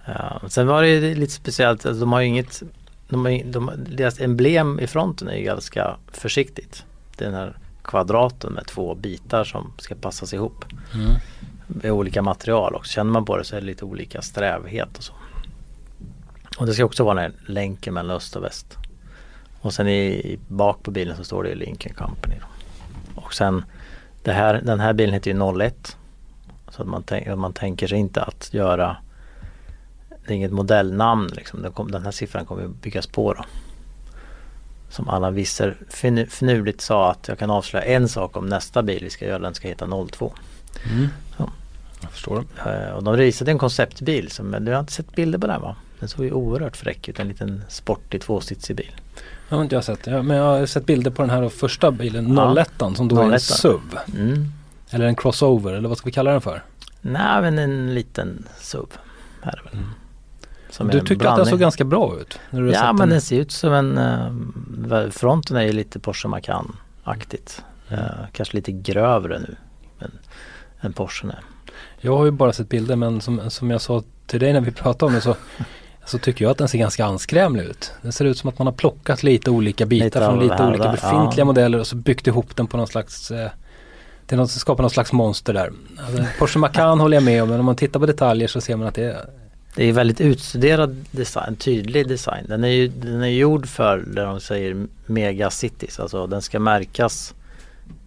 Ja, sen var det lite speciellt, alltså, de har ju inget, de har, de, deras emblem i fronten är ju ganska försiktigt. Det den här kvadraten med två bitar som ska passas ihop. Mm. Med olika material också. Känner man på det så är det lite olika strävhet och så. Och det ska också vara den här länken mellan öst och väst. Och sen i, bak på bilen så står det Lincoln Company. Och sen det här, den här bilen heter ju 01. Så att man, tänk, man tänker sig inte att göra det är inget modellnamn liksom. Den, kom, den här siffran kommer byggas på då. Som alla visser fin- finurligt sa att jag kan avslöja en sak om nästa bil vi ska göra. Den ska heta 02. Mm. Ja. Jag förstår. Eh, Och de visade en konceptbil. Som, men du har inte sett bilder på den va? Den såg ju oerhört fräck ut. En liten sportig tvåsitsig bil. Jag har inte jag sett. Ja, men jag har sett bilder på den här första bilen, Ja. 01 som då är en 01. SUV. Mm. Eller en crossover eller vad ska vi kalla den för? Nej men en liten SUV. Här är det väl. Är du tyckte att den såg ganska bra ut? Ja men den. den ser ut som en, eh, fronten är ju lite Porsche Macan-aktigt. Eh, kanske lite grövre nu än, än Porschen är. Jag har ju bara sett bilder men som, som jag sa till dig när vi pratade om det så, så tycker jag att den ser ganska anskrämlig ut. Den ser ut som att man har plockat lite olika bitar Lite från lite olika där, befintliga ja. modeller och så byggt ihop den på någon slags eh, till något, skapa någon slags monster där. Alltså, Porsche Macan håller jag med om men om man tittar på detaljer så ser man att det är Det är väldigt utstuderad design, tydlig design. Den är ju den är gjord för det de säger megacities. Alltså den ska märkas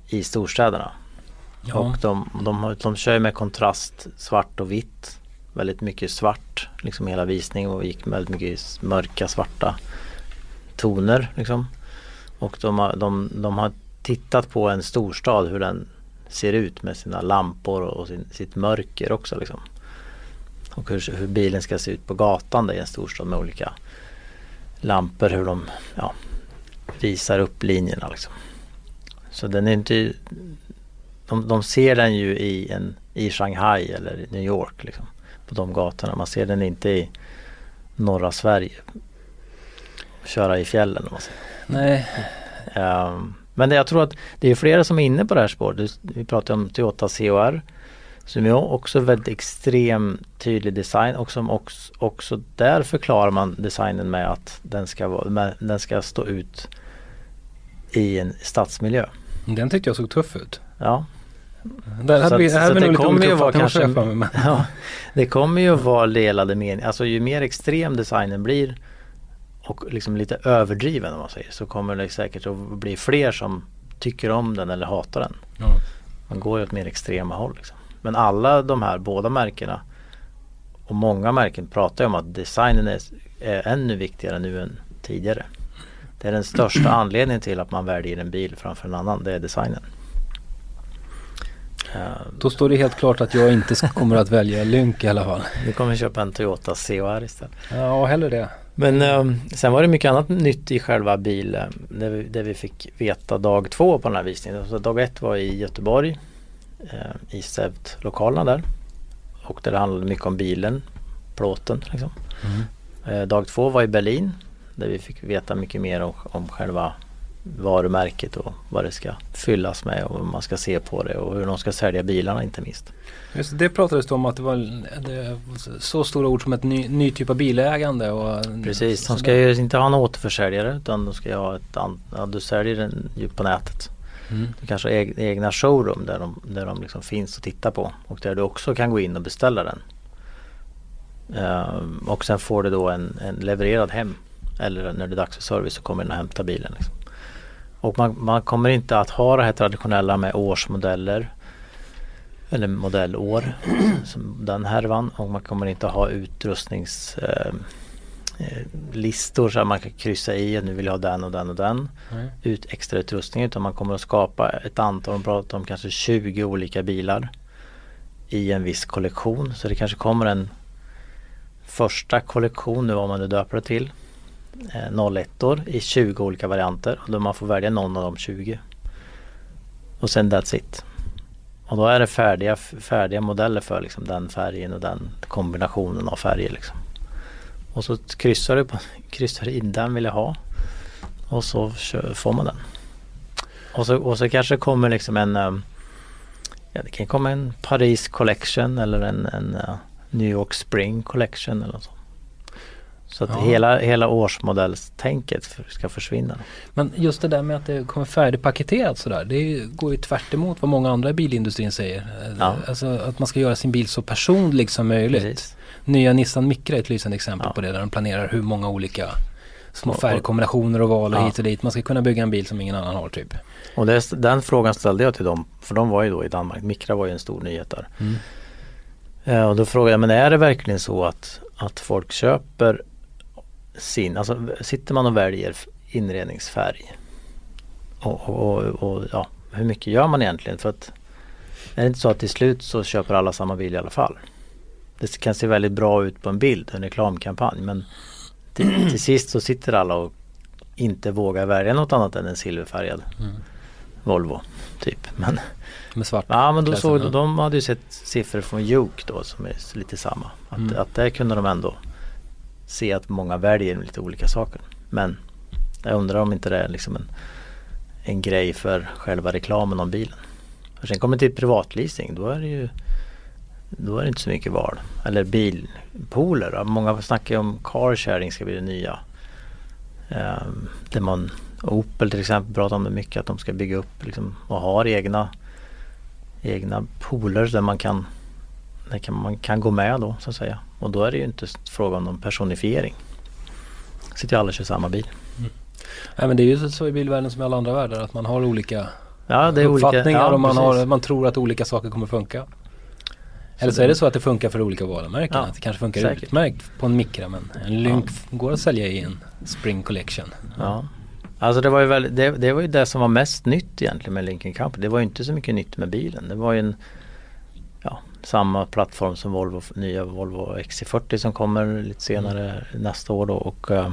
i storstäderna. ja, Och de, de, de kör med kontrast svart och vitt. Väldigt mycket svart, liksom hela visningen och gick väldigt mycket mörka svarta toner liksom. Och de har, de, de har tittat på en storstad hur den ser ut med sina lampor och sin, sitt mörker också liksom. Och hur, hur bilen ska se ut på gatan där i en storstad med olika lampor, hur de ja, visar upp linjerna liksom. Så den är inte de, de ser den ju i, en, i Shanghai eller i New York liksom, på de gatorna. Man ser den inte i norra Sverige. Köra i fjällen om man säger. nej, Ehm, men jag tror att det är flera som är inne på det här spåret. Vi pratar om Toyota CHR som är också väldigt extrem tydlig design och som också, också där förklarar man designen med att den ska, vara, med, den ska stå ut i en stadsmiljö. den tyckte jag såg tuff ut. Ja, Där Så hade vi, att- här så vi det kommer ju vara kanske- jag men- Ja, det kommer ju vara delade meningar. Alltså ju mer extrem designen blir och liksom lite överdriven om man säger så kommer det säkert att bli fler som tycker om den eller hatar den. Ja. Man går ju åt mer extrema håll. Liksom. Men alla de här båda märkena och många märken pratar ju om att designen är, är ännu viktigare nu än tidigare. Det är den största anledningen till att man väljer en bil framför en annan. Det är designen. Eh, Då står det helt klart att jag inte kommer att välja Lynk i alla fall. Nu kommer köpa en Toyota CHR istället. Ja, hellre det. Men eh, sen var det mycket annat nytt i själva bilen. Det vi, det vi fick veta dag två på den här visningen. Så dag ett var i Göteborg. Eh, I SEVT-lokalerna där. Och där det handlade mycket om bilen. Plåten liksom. Mm. Eh, dag två var i Berlin. Där vi fick veta mycket mer om, om själva varumärket och vad det ska fyllas med och hur man ska se på det och hur de ska sälja bilarna inte minst. Just det pratades det om att det var det, så stora ord som ett ny, ny typ av bilägande. Och, Precis, de ska ju inte ha en återförsäljare utan de ska ha ett ja, du säljer den ju på nätet. Mm. Du kanske har egna showroom där de, där de liksom finns att titta på och där du också kan gå in och beställa den. Um, och sen får du då en, en levererad hem eller när det är dags för service så kommer den och hämtar bilen. Liksom. Och man, man, kommer inte att ha det här traditionella med årsmodeller eller modellår som den härvan och man kommer inte ha utrustnings eh, eh så att man kan kryssa i att nu vill jag ha den och den och den mm. ut extra utrustning utan man kommer att skapa ett antal, de pratar om kanske 20 olika bilar i en viss kollektion så det kanske kommer en första kollektion nu vad man nu döper det till eh, 01 i 20 olika varianter och då man får välja någon av de 20 och sen that's it och då är det färdiga, färdiga modeller för liksom den färgen och den kombinationen av färger. Liksom. Och så kryssar du, på, kryssar in den vill jag ha. Och så får man den. Och så, och så kanske det kommer liksom en eh, ja, det kan komma en Paris Collection eller en, en eh, New York Spring Collection eller något sånt. Så att ja. hela, hela årsmodellstänket ska försvinna. Men just det där med att det kommer färdigpaketerat sådär. Det går ju tvärt emot vad många andra i bilindustrin säger. Ja. Alltså att man ska göra sin bil så personlig som möjligt. Precis. Nya Nissan Micra är ett lysande exempel ja. på det. Där de planerar hur många olika små färgkombinationer och val och ja. hit och dit. Man ska kunna bygga en bil som ingen annan har typ. Och det, den frågan ställde jag till dem. För de var ju då i Danmark. Micra var ju en stor nyhet där. Mm. Ja, och då frågade jag, men är det verkligen så att, att folk köper sin, alltså sitter man och väljer inredningsfärg och, och, och, ja, hur mycket gör man egentligen? För att är det inte så att till slut så köper alla samma bil i alla fall? Det kan se väldigt bra ut på en bild, en reklamkampanj men till, till sist så sitter alla och inte vågar välja något annat än en silverfärgad mm. Volvo. Typ. Men, Med svart Ja men då såg, de hade ju sett siffror från Juke då som är lite samma. Att, mm. att där kunde de ändå se att många väljer lite olika saker. Men jag undrar om inte det är liksom en, en grej för själva reklamen om bilen. För sen kommer det till privatleasing, då är det ju då är det inte så mycket val. Eller bilpooler. Många snackar ju om car sharing ska bli det nya. Um, där man, Opel till exempel pratar om det mycket att de ska bygga upp liksom, och har egna egna pooler där man kan, där kan, man kan gå med då så att säga. Och då är det ju inte fråga om någon personifiering. Sitter ju alla och kör samma bil. Mm. Nej men det är ju så i bilvärlden som i alla andra världar att man har olika ja, det uppfattningar olika, ja, och man, har, man tror att olika saker kommer funka. Eller så, så är det så att det funkar för olika varumärken. Ja, att det kanske funkar säkert. utmärkt på en Micra men en Lynk ja. går att sälja i en Spring Collection. Ja. Alltså det var ju väl, det, det, var ju det som var mest nytt egentligen med Lincoln Company. Det var ju inte så mycket nytt med bilen. Det var ju en samma plattform som Volvo, nya Volvo XC40 som kommer lite senare mm. nästa år då. Och, uh,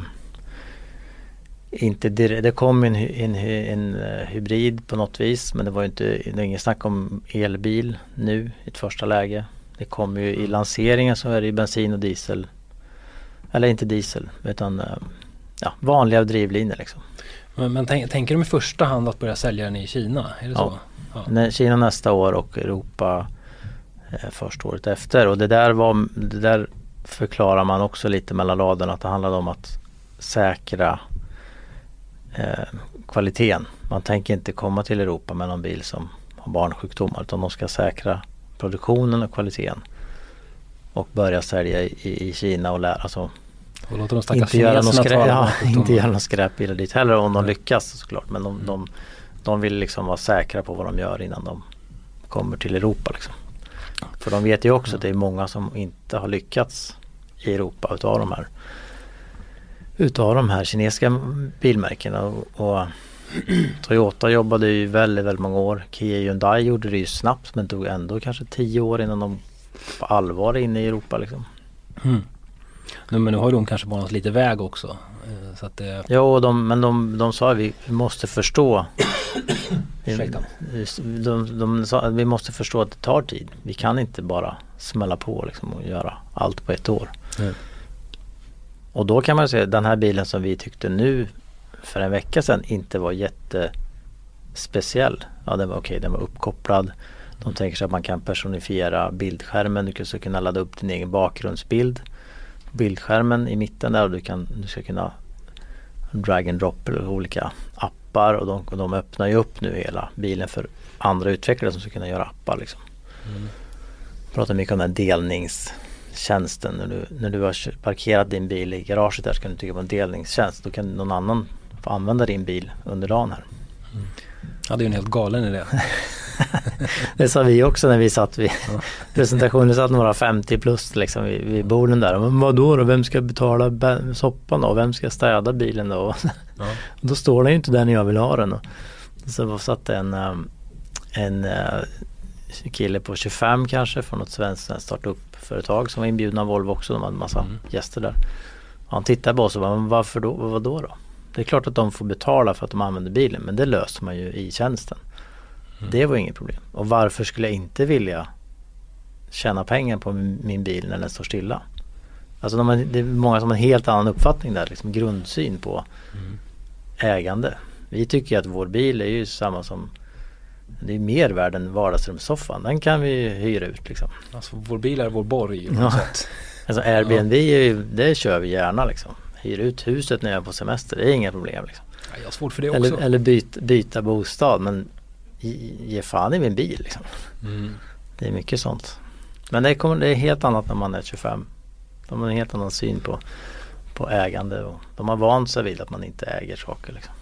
inte direkt, det kom en, en, en, uh, hybrid på något vis men det var inte, det är inget snack om elbil nu i ett första läge. Det kommer ju i lanseringen så är det bensin och diesel. Eller inte diesel utan uh, ja, vanliga drivlinor liksom. Men, men tänk, tänker de i första hand att börja sälja den i Kina? Är det ja. så? Ja. Kina nästa år och Europa eh, första året efter. Och det där, var, det där förklarar man också lite mellan raderna att det handlade om att säkra eh, kvaliteten. Man tänker inte komma till Europa med någon bil som har barnsjukdomar utan de ska säkra produktionen och kvaliteten. Och börja sälja i, i Kina och lära alltså, och låter de inte göra någon skräp, ja, inte göra någon skräpbilar dit heller om de lyckas såklart. Men de, de, de vill liksom vara säkra på vad de gör innan de kommer till Europa. Liksom. För de vet ju också att det är många som inte har lyckats i Europa utav de här utav de här kinesiska bilmärkena. Och, och Toyota jobbade ju väldigt, väldigt många år. Kia Hyundai gjorde det ju snabbt men tog ändå kanske tio år innan de på allvar är inne i Europa. Liksom. Mm. Nu, men nu har de kanske banat lite väg också. Eh, så att det... Jo, de, men de, de sa att vi måste förstå. Ursäkta. De, de, sa att vi måste förstå att det tar tid. Vi kan inte bara smälla på liksom och göra allt på ett år. Mm. Och då kan man säga den här bilen som vi tyckte nu för en vecka sedan inte var jättespeciell. Ja den var okej, den var uppkopplad. De tänker sig att man kan personifiera bildskärmen. Du ska kunna ladda upp din egen bakgrundsbild. Bildskärmen i mitten där och du, kan, du ska kunna drag and drop eller olika appar och de, och de öppnar ju upp nu hela bilen för andra utvecklare som ska kunna göra appar. Liksom. Mm. Pratar mycket om den här delningstjänsten. När du, när du har parkerat din bil i garaget där så kan du trycka på en delningstjänst. Då kan någon annan få använda din bil under dagen här. Mm. Är ju en helt galen idé. det sa vi också när vi satt vid presentationen. Satt några 50 plus liksom vid, vid borden där. Men vadå då? Vem ska betala soppan då? Vem ska städa bilen då? Ja. då står den ju inte där när jag vill ha den. Och så satt en, um, en uh, kille på 25 kanske från något svenskt startup-företag som var inbjudna av Volvo också. De hade en massa mm. gäster där. Han tittade på oss och bara, varför då? Vad då, då? Det är klart att de får betala för att de använder bilen men det löser man ju i tjänsten. Mm. Det var inget problem. Och varför skulle jag inte vilja tjäna pengar på min bil när den står stilla? Alltså de det är många som har en helt annan uppfattning där, liksom grundsyn på mm. ägande. Vi tycker att vår bil är ju samma som det är mer värd än vardagsrumssoffan. Den kan vi hyra ut liksom. Alltså vår bil är vår borg ja. Alltså Airbnb, ja. det kör vi gärna liksom. Hyr ut huset när jag är på semester, det är inga problem. Liksom. Ja, jag har svårt för det också. Eller, eller byt, byta bostad men ge fan i min bil liksom. Mm. Det är mycket sånt. Men det, kommer, det är helt annat när man är 25. De har en helt annan syn på, på ägande och de har vant sig vid att man inte äger saker. Liksom.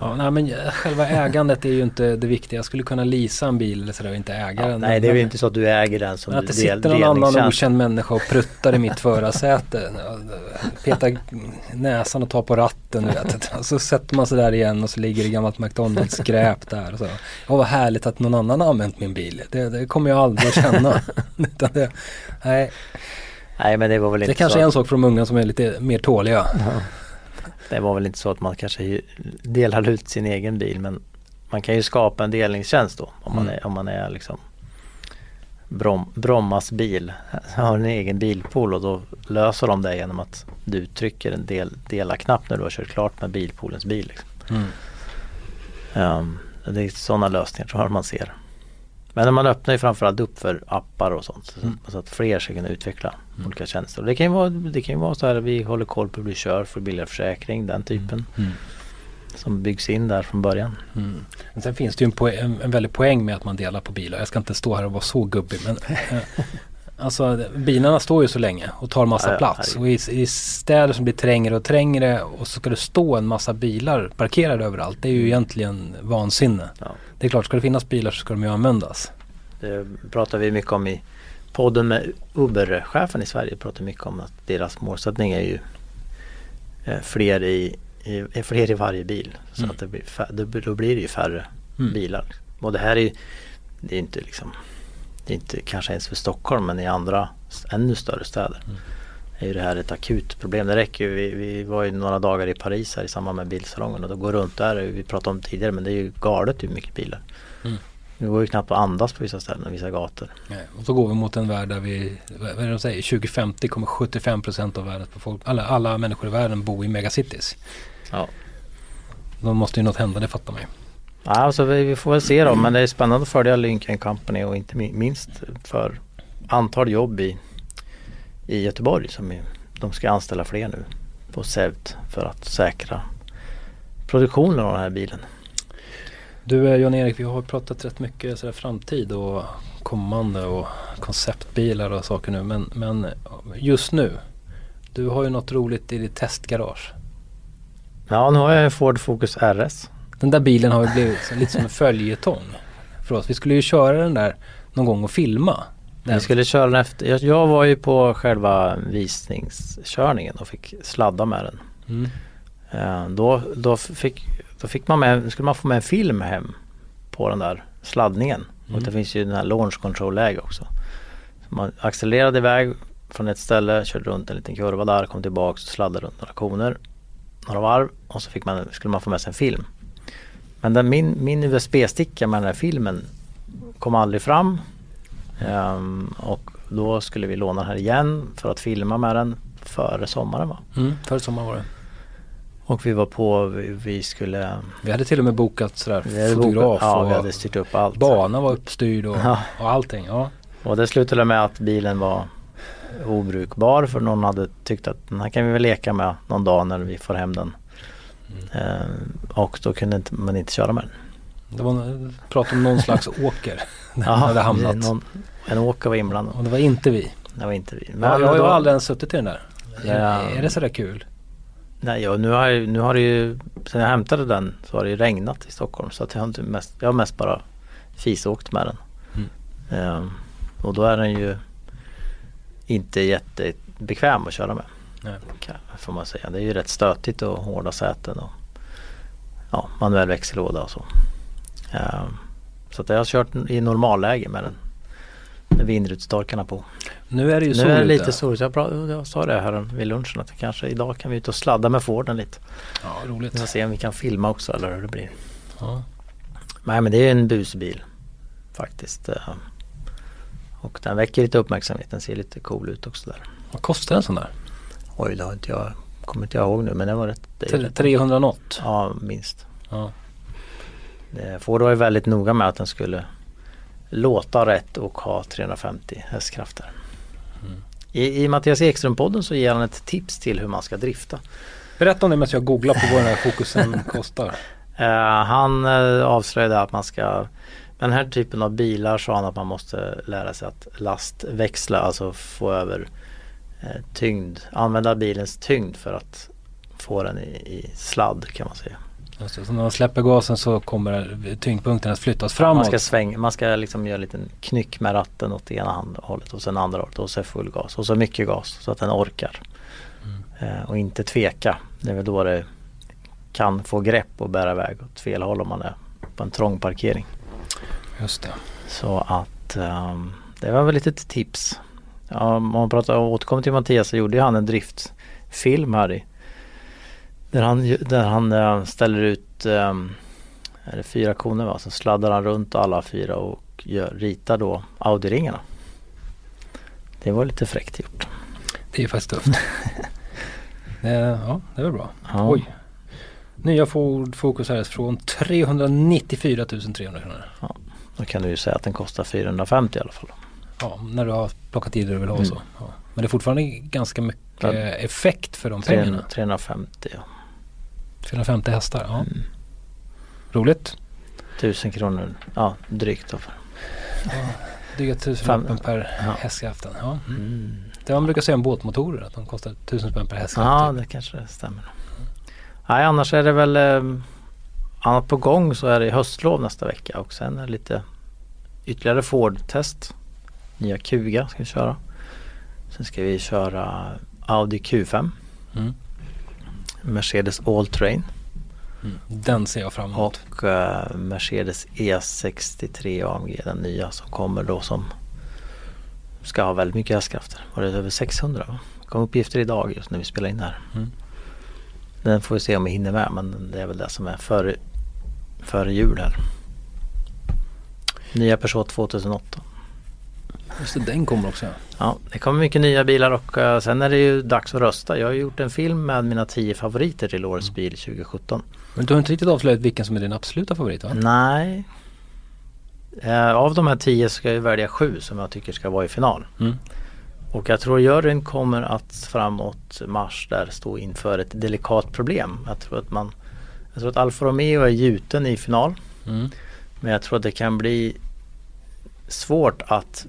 Ja, nej, men själva ägandet är ju inte det viktiga. Jag skulle kunna lisa en bil eller sådär och inte äga ja, den. Nej det är ju inte så att du äger den som Att det sitter någon annan okänd människa och pruttar i mitt förarsäte. Petar näsan och tar på ratten. Vet. Och så sätter man sig där igen och så ligger det gammalt McDonalds skräp där. Och så. Ja, vad härligt att någon annan har använt min bil. Det, det kommer jag aldrig att känna. det, nej. nej men det var väl inte Det kanske så. är en sak för de unga som är lite mer tåliga. Ja. Det var väl inte så att man kanske delar ut sin egen bil men man kan ju skapa en delningstjänst då om man mm. är, om man är liksom Brom, Brommas bil har en egen bilpool och då löser de det genom att du trycker en del, dela-knapp när du har kört klart med bilpoolens bil. Liksom. Mm. Um, det är sådana lösningar tror jag man ser. Men man öppnar ju framförallt upp för appar och sånt mm. så att fler ska kunna utveckla mm. olika tjänster. Och det kan ju vara, det kan vara så här vi håller koll på hur du kör för billigare försäkring, den typen. Mm. mm. Som byggs in där från början. Mm. Men sen finns det ju en, en, en väldig poäng med att man delar på bilar. Jag ska inte stå här och vara så gubbig men eh, Alltså bilarna står ju så länge och tar massa ja, ja, plats. Och i, i, städer som blir trängre och trängre och så ska det stå en massa bilar parkerade överallt. Det är ju egentligen vansinne. Ja. Det är klart, ska det finnas bilar så ska de ju användas. Det pratar vi mycket om i podden med Uber-chefen i Sverige. Pratar mycket om att deras målsättning är ju eh, fler i, i, fler i varje bil. Så mm. att det blir, då blir det ju färre mm. bilar. Och det här är ju, det är inte liksom det är inte kanske ens för Stockholm men i andra ännu större städer. Mm. är ju det här ett akut problem. Det räcker ju, vi, vi var ju några dagar i Paris här i samband med bilsalongen och då går runt där, vi pratade om det tidigare men det är ju galet hur mycket bilar. Det går ju knappt att andas på vissa ställen och vissa gator. Nej, och så går vi mot en värld där vi, vad är det de säger, 2050 kommer 75% av världens befolkning, alla, alla människor i världen bo i megacities. Ja. Då måste ju något hända, det fattar man ju. Ja, alltså vi, vi, får väl se då men det är spännande att följa Lincoln Company och inte minst för antal jobb i, i Göteborg som är, de ska anställa fler nu på SEVT för att säkra produktionen av den här bilen. Du eh, Jan-Erik, vi har pratat rätt mycket sådär framtid och kommande och konceptbilar och saker nu men, men just nu, du har ju något roligt i ditt testgarage. Ja, nu har jag en Ford Focus RS den där bilen har ju blivit lite som en följetong för oss. Vi skulle ju köra den där någon gång och filma. Den. Vi skulle köra den efter. Jag, var ju på själva visningskörningen och fick sladda med den. Mm. Uh, då, då, fick, då fick man med, skulle man få med en film hem på den där sladdningen. Mm. Och det finns ju den här launch control läge också. Så man accelererade iväg från ett ställe, körde runt en liten kurva där, kom tillbaks och sladdade runt några koner. Några varv och så fick man, skulle man få med sig en film. Men den, min, min USB-sticka med den här filmen kom aldrig fram. Um, och då skulle vi låna den här igen för att filma med den före sommaren va? Mm, före sommaren var det. Och vi var på, vi, vi skulle... Vi hade till och med bokat sådär Vi fotograf bokat, ja, vi hade styrt upp allt. bana var uppstyrd och, Ja. och allting. Ja. Och det slutade med att bilen var obrukbar för någon hade tyckt att den här kan vi väl leka med någon dag när vi får hem den. Eh, och då kunde inte, man inte köra med den. Det var prat om någon slags åker. Där den hade det- hamnat. Någon, en åker var inblandad. Och det var inte vi. Det var inte vi. Men jag, jag har aldrig ens suttit i den där. Ja. Är det sådär kul? Nej, ja, nu, har, jag- nu har det ju, sen jag hämtade den så har det ju regnat i Stockholm så att jag har inte mest, jag har mest bara fisåkt med den. Mm. Ehm, och då är den ju inte jättebekväm att köra med. Nej. Kan- Får man säga. Det är ju rätt stötigt och hårda säten och ja, manuell växellåda och så. Ehm, så att jag har kört i normalläge med den. Med vindrutetorkarna på. Nu är det ju sol Nu är det ute. lite sol. så Jag, jag sa det här vid lunchen att kanske idag kan vi ut och sladda med Forden lite. Ja, Vi får roligt. se om vi kan filma också eller hur det blir. Ja. Nej men det är en busbil faktiskt. eh. Och den väcker lite uppmärksamhet. Den ser lite cool ut också där. Vad kostar en sån där? Oj, det har inte jag, kommer inte jag ihåg nu men det var rätt. Det är Tre- rätt 300 något? ja, minst. Ja. Eh, Ford var ju väldigt noga med att den skulle låta rätt och ha 350 hästkrafter. Mm. I, I Mattias Ekström-podden så ger han ett tips till hur man ska drifta. Berätta om det medan jag googlar på vad den här fokusen kostar. Eh, han uh, avslöjade att man ska med den här typen av bilar sa han att man måste lära sig att lastväxla, alltså få över eh, tyngd, använda bilens tyngd för att få den i, i sladd kan man säga. Just det, så när man släpper gasen så kommer tyngdpunkten att flyttas Man framåt. ska svänga, man ska liksom göra en liten knyck med ratten åt ena hand- hållet och sen andra hållet och så full gas och så mycket gas så att den orkar. Eh, och inte tveka. Det är väl då det kan få grepp och bära iväg åt fel håll om man är på en trång parkering. Just det. Så att ehm, det var väl lite tips. Ja, om man pratar, återkommer till Mattias så gjorde han en driftfilm här i. Där han, där han eh, ställer ut um, är det fyra koner va? Så sladdar han runt alla fyra och gör, ritar då Audi-ringarna. Det var lite fräckt gjort. Det är faktiskt tufft. Eh, ja, det väl bra. Ja. Oj. Nya Ford Focus RS från 394 300 kronor. Då kan du ju säga att den kostar 450 i alla fall. Ja, när du har plockat i det du vill ha Mm. så. Ja. Men det är fortfarande ganska mycket Ja. effekt för de 300, pengarna. 350 ja. 450 hästar, ja. Mm. Roligt. 1000 kronor, ja drygt då. för- Dryga tusen Fem- spänn per ja. hästkraften. Ja. Mm. Mm. Det man brukar säga om båtmotorer att de kostar tusen spänn per hästkraft. Ja, det kanske stämmer. Nej, annars är det väl eh, annat på gång så är det höstlov nästa vecka och sen är det lite ytterligare Ford-test. Nya Kuga ska vi köra. Sen ska vi köra Audi Q5, Mm. Mercedes Alltrain Mm. Den ser jag fram emot. och eh, Mercedes E63 AMG, den nya som kommer då som ska ha väldigt mycket hästkrafter. Var det över 600 va? Det kom uppgifter idag just när vi spelar in det här. Mm. Den får vi se om vi hinner med men det är väl det som är före, före jul här. Nya Peugeot 2008. Just det, den kommer också. Ja. Det kommer mycket nya bilar och eh, sen är det ju dags att rösta. Jag har gjort en film med mina 10 favoriter till årets Mm. bil 2017. Men du har inte riktigt avslöjat vilken som är din absoluta favorit va? Nej. Eh, av de här 10 ska jag välja sju som jag tycker ska vara i final. Mm. Och jag tror juryn kommer att framåt mars där stå inför ett delikat problem. Jag tror att man Jag tror att Alfa Romeo är gjuten i final. Mm. Men jag tror att det kan bli svårt att,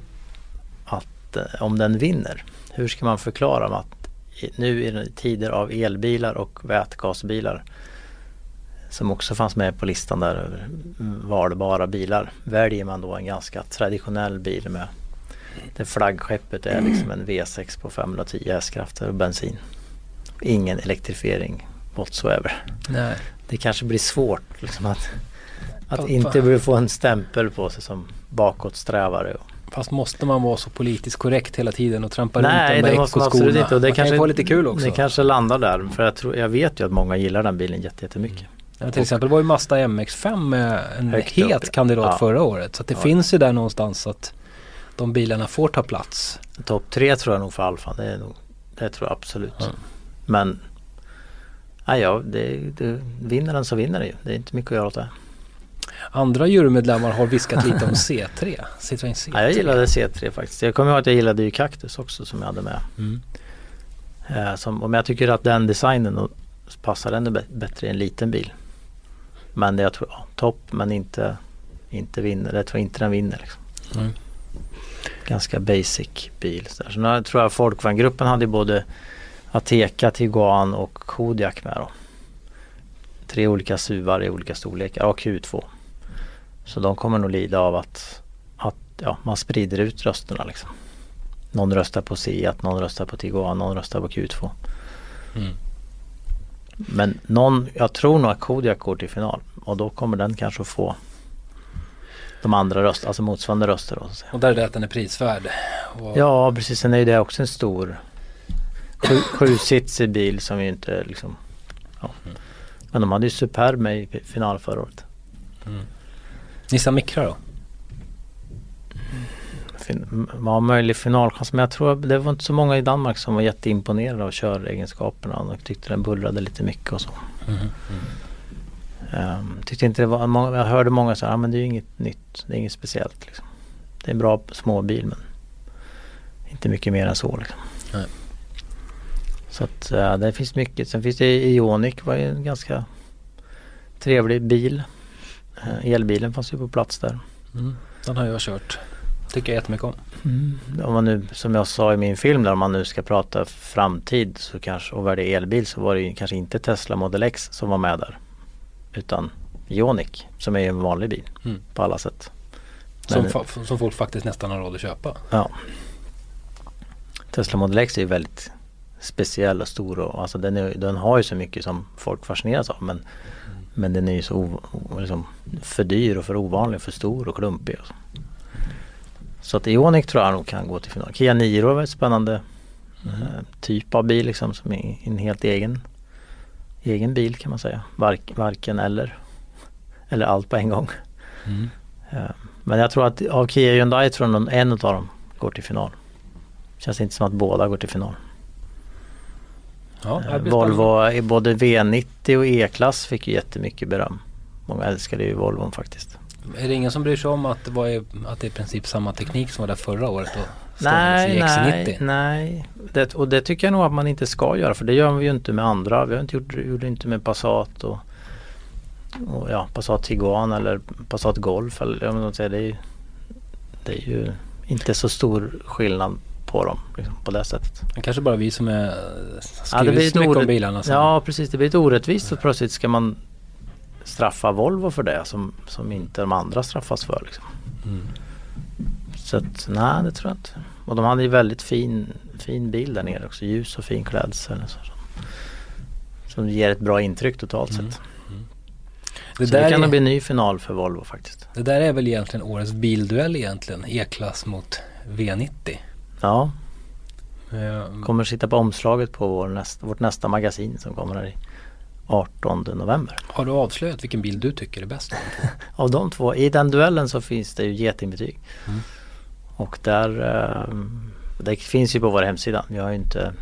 att om den vinner. Hur ska man förklara att nu i tider av elbilar och vätgasbilar som också fanns med på listan där över valbara bilar väljer man då en ganska traditionell bil med det flaggskeppet är liksom en V6 på 510 hästkrafter och bensin. Ingen elektrifiering whatsoever. Nej. Det kanske blir svårt liksom att, att inte få en stämpel på sig som bakåtsträvare. Fast måste man vara så politiskt korrekt hela tiden och trampa Nej runt de det där måste man absolut ekoskorna? inte. Och det man kan ju kanske, få lite kul också. Det kanske landar där. För jag, tror, jag vet ju att många gillar den bilen jätte- jättemycket. Ja, till exempel var ju Mazda MX-5 en Högt het upp. kandidat Ja. förra året. Så det Ja. finns ju där någonstans att de bilarna får ta plats. Topp tre tror jag nog för Alfa. Det, är nog, det tror jag absolut. Ja. Men Nej, ja, det, det, vinner den så vinner det ju. Det är inte mycket att göra åt det. Andra jurymedlemmar har viskat lite om C3. Citroën C3. Ja, jag gillade C3 faktiskt. Jag kommer ihåg att jag gillade ju Cactus också som jag hade med. Mm. Eh, som, men jag tycker att den designen passar ännu bä- bättre i en liten bil. Men det jag tror, ja, topp men inte, inte vinner. Jag tror inte den vinner. Liksom. Mm. Ganska basic bil. Så, nu tror jag Folkvagngruppen hade både Ateca, Tiguan och Kodiaq med då. Tre olika SUVar i olika storlekar och Q2. Så de kommer nog lida av att, att ja, man sprider ut rösterna liksom. Någon röstar på C1, någon röstar på Tiguan, någon röstar på Q2. Mm. Men någon, jag tror nog att Kodiaq går till final och då kommer den kanske att få de andra röster, alltså motsvarande röster. Då. Och där är det att den är prisvärd. Och Ja precis, sen är ju det också en stor sju, sjusitsig bil som ju inte liksom ja. Men de hade ju Superb med i final förra året. Nissan Micra då? Fin, var möjlig finalchans men jag tror det var inte så många i Danmark som var jätteimponerade av köregenskaperna och tyckte den bullrade lite mycket och så. Ehm, tyckte inte det var, många, jag hörde många säga, ah, men det är ju inget nytt, det är inget speciellt liksom. Det är en bra småbil men inte mycket mer än så liksom. Nej. Så att uh, det finns mycket. Sen finns det Ioniq var ju en ganska trevlig bil. Eh, elbilen fanns ju på plats där. Mm. Den har jag kört. Tycker jag jättemycket om. Om man nu, som jag sa i min film där, om man nu ska prata framtid så kanske, och är elbil så var det ju kanske inte Tesla Model X som var med där. Utan Ioniq som är en vanlig bil Mm. på alla sätt. Som, Men- fa- som folk faktiskt nästan har råd att köpa. Ja. Tesla Model X är ju väldigt speciell och stor och alltså den, är, den har ju så mycket som folk fascineras av men, men den är ju så o, liksom för dyr och för ovanlig, för stor och klumpig. Och så. så att Ioniq tror jag nog kan gå till final. Kia Niro är ett spännande eh, typ av bil liksom som är en helt egen egen bil kan man säga. Vark, varken eller. Eller allt på en gång. Mm. Eh, Men jag tror att av Kia och Hyundai tror jag en av dem går till final. Känns inte som att båda går till final. Ja, det Volvo, i både V90 och E-klass fick ju jättemycket beröm. Många älskade ju Volvon faktiskt. Är det ingen som bryr sig om att det, i- att det är i princip samma teknik som var där förra året i Nej, XC90? nej, nej. Det, och det tycker jag nog att man inte ska göra för det gör vi ju inte med andra. Vi har inte gjort, gjorde inte med Passat och, och ja, Passat Tiguan eller Passat Golf. Eller, jag menar, det, är det är ju inte så stor skillnad på dem liksom, på det sättet. Det kanske bara vi som är Ja, skrivit blir så mycket om bilarna. Som, Ja precis, det blir lite orättvist och plötsligt ska man straffa Volvo för det som, som inte de andra straffas för. Liksom. Mm. Så att, nej det tror jag inte. Och de hade ju väldigt fin, fin bil där nere också, ljus och fin klädsel. och Så, som ger ett bra intryck totalt Mm. sett. det, så det där kan nog är, bli en ny final för Volvo faktiskt. det där är väl egentligen årets bilduell egentligen. E-klass mot V90. Ja, Eh, kommer sitta på omslaget på vår nästa, vårt nästa magasin som kommer här i 18 november. Har du avslöjat vilken bil du tycker är bäst? av de två? I den duellen så finns det ju getingbetyg. Mm. Och där, eh, det finns ju på vår hemsida. Jag har ju inte,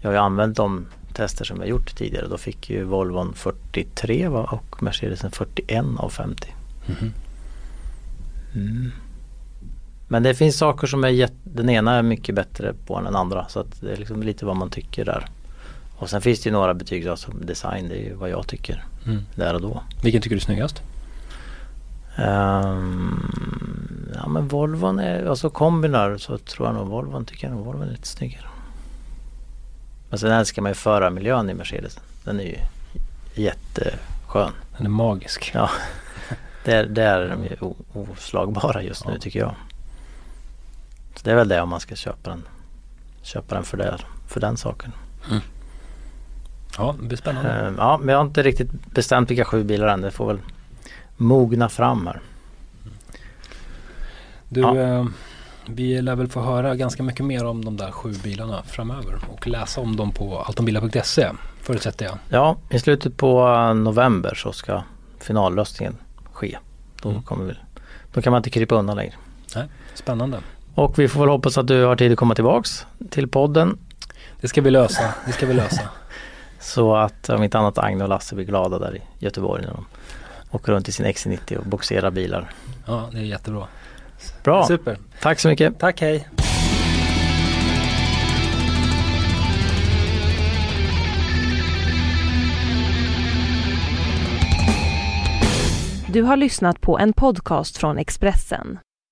jag har ju använt de tester som vi har gjort tidigare. Då fick ju Volvon 43 va? och Mercedesen 41 av 50. Mhm. Mm. Men det finns saker som är jätte, den ena är mycket bättre på än den andra. Så att det är liksom lite vad man tycker där. Och sen finns det ju några betyg som design, det är ju vad jag tycker Mm. där och då. Vilken tycker du är snyggast? Ehm, ja men Volvon är, alltså kombin där så tror jag nog Volvon tycker jag nog Volvon är lite snyggare. Men sen älskar man ju förarmiljön i Mercedes. Den är ju jätteskön. Den är magisk. Ja, där, där är de ju oslagbara just nu Ja. tycker jag. Så det är väl det om man ska köpa den. Köpa den för, det, för den saken. Ja, det blir spännande. Ehm, ja, men jag har inte riktigt bestämt vilka sju bilar än. Det får väl mogna fram här. Du, ja. eh, vi lär väl få höra ganska mycket mer om de där sju bilarna framöver och läsa om dem på altonbilar.se förutsätter jag. Ja, i slutet på eh, november så ska finalröstningen ske. Då, Mm. kommer vi, då kan man inte krypa undan längre. Spännande. Och vi får väl hoppas att du har tid att komma tillbaks till podden. Det ska vi lösa. Det ska vi lösa. Så att om inte annat Agne och Lasse blir glada där i Göteborg när de åker runt i sin XC90 och boxerar bilar. Ja, det är jättebra. Bra, Super. tack så mycket. Tack, hej. Du har lyssnat på en podcast från Expressen.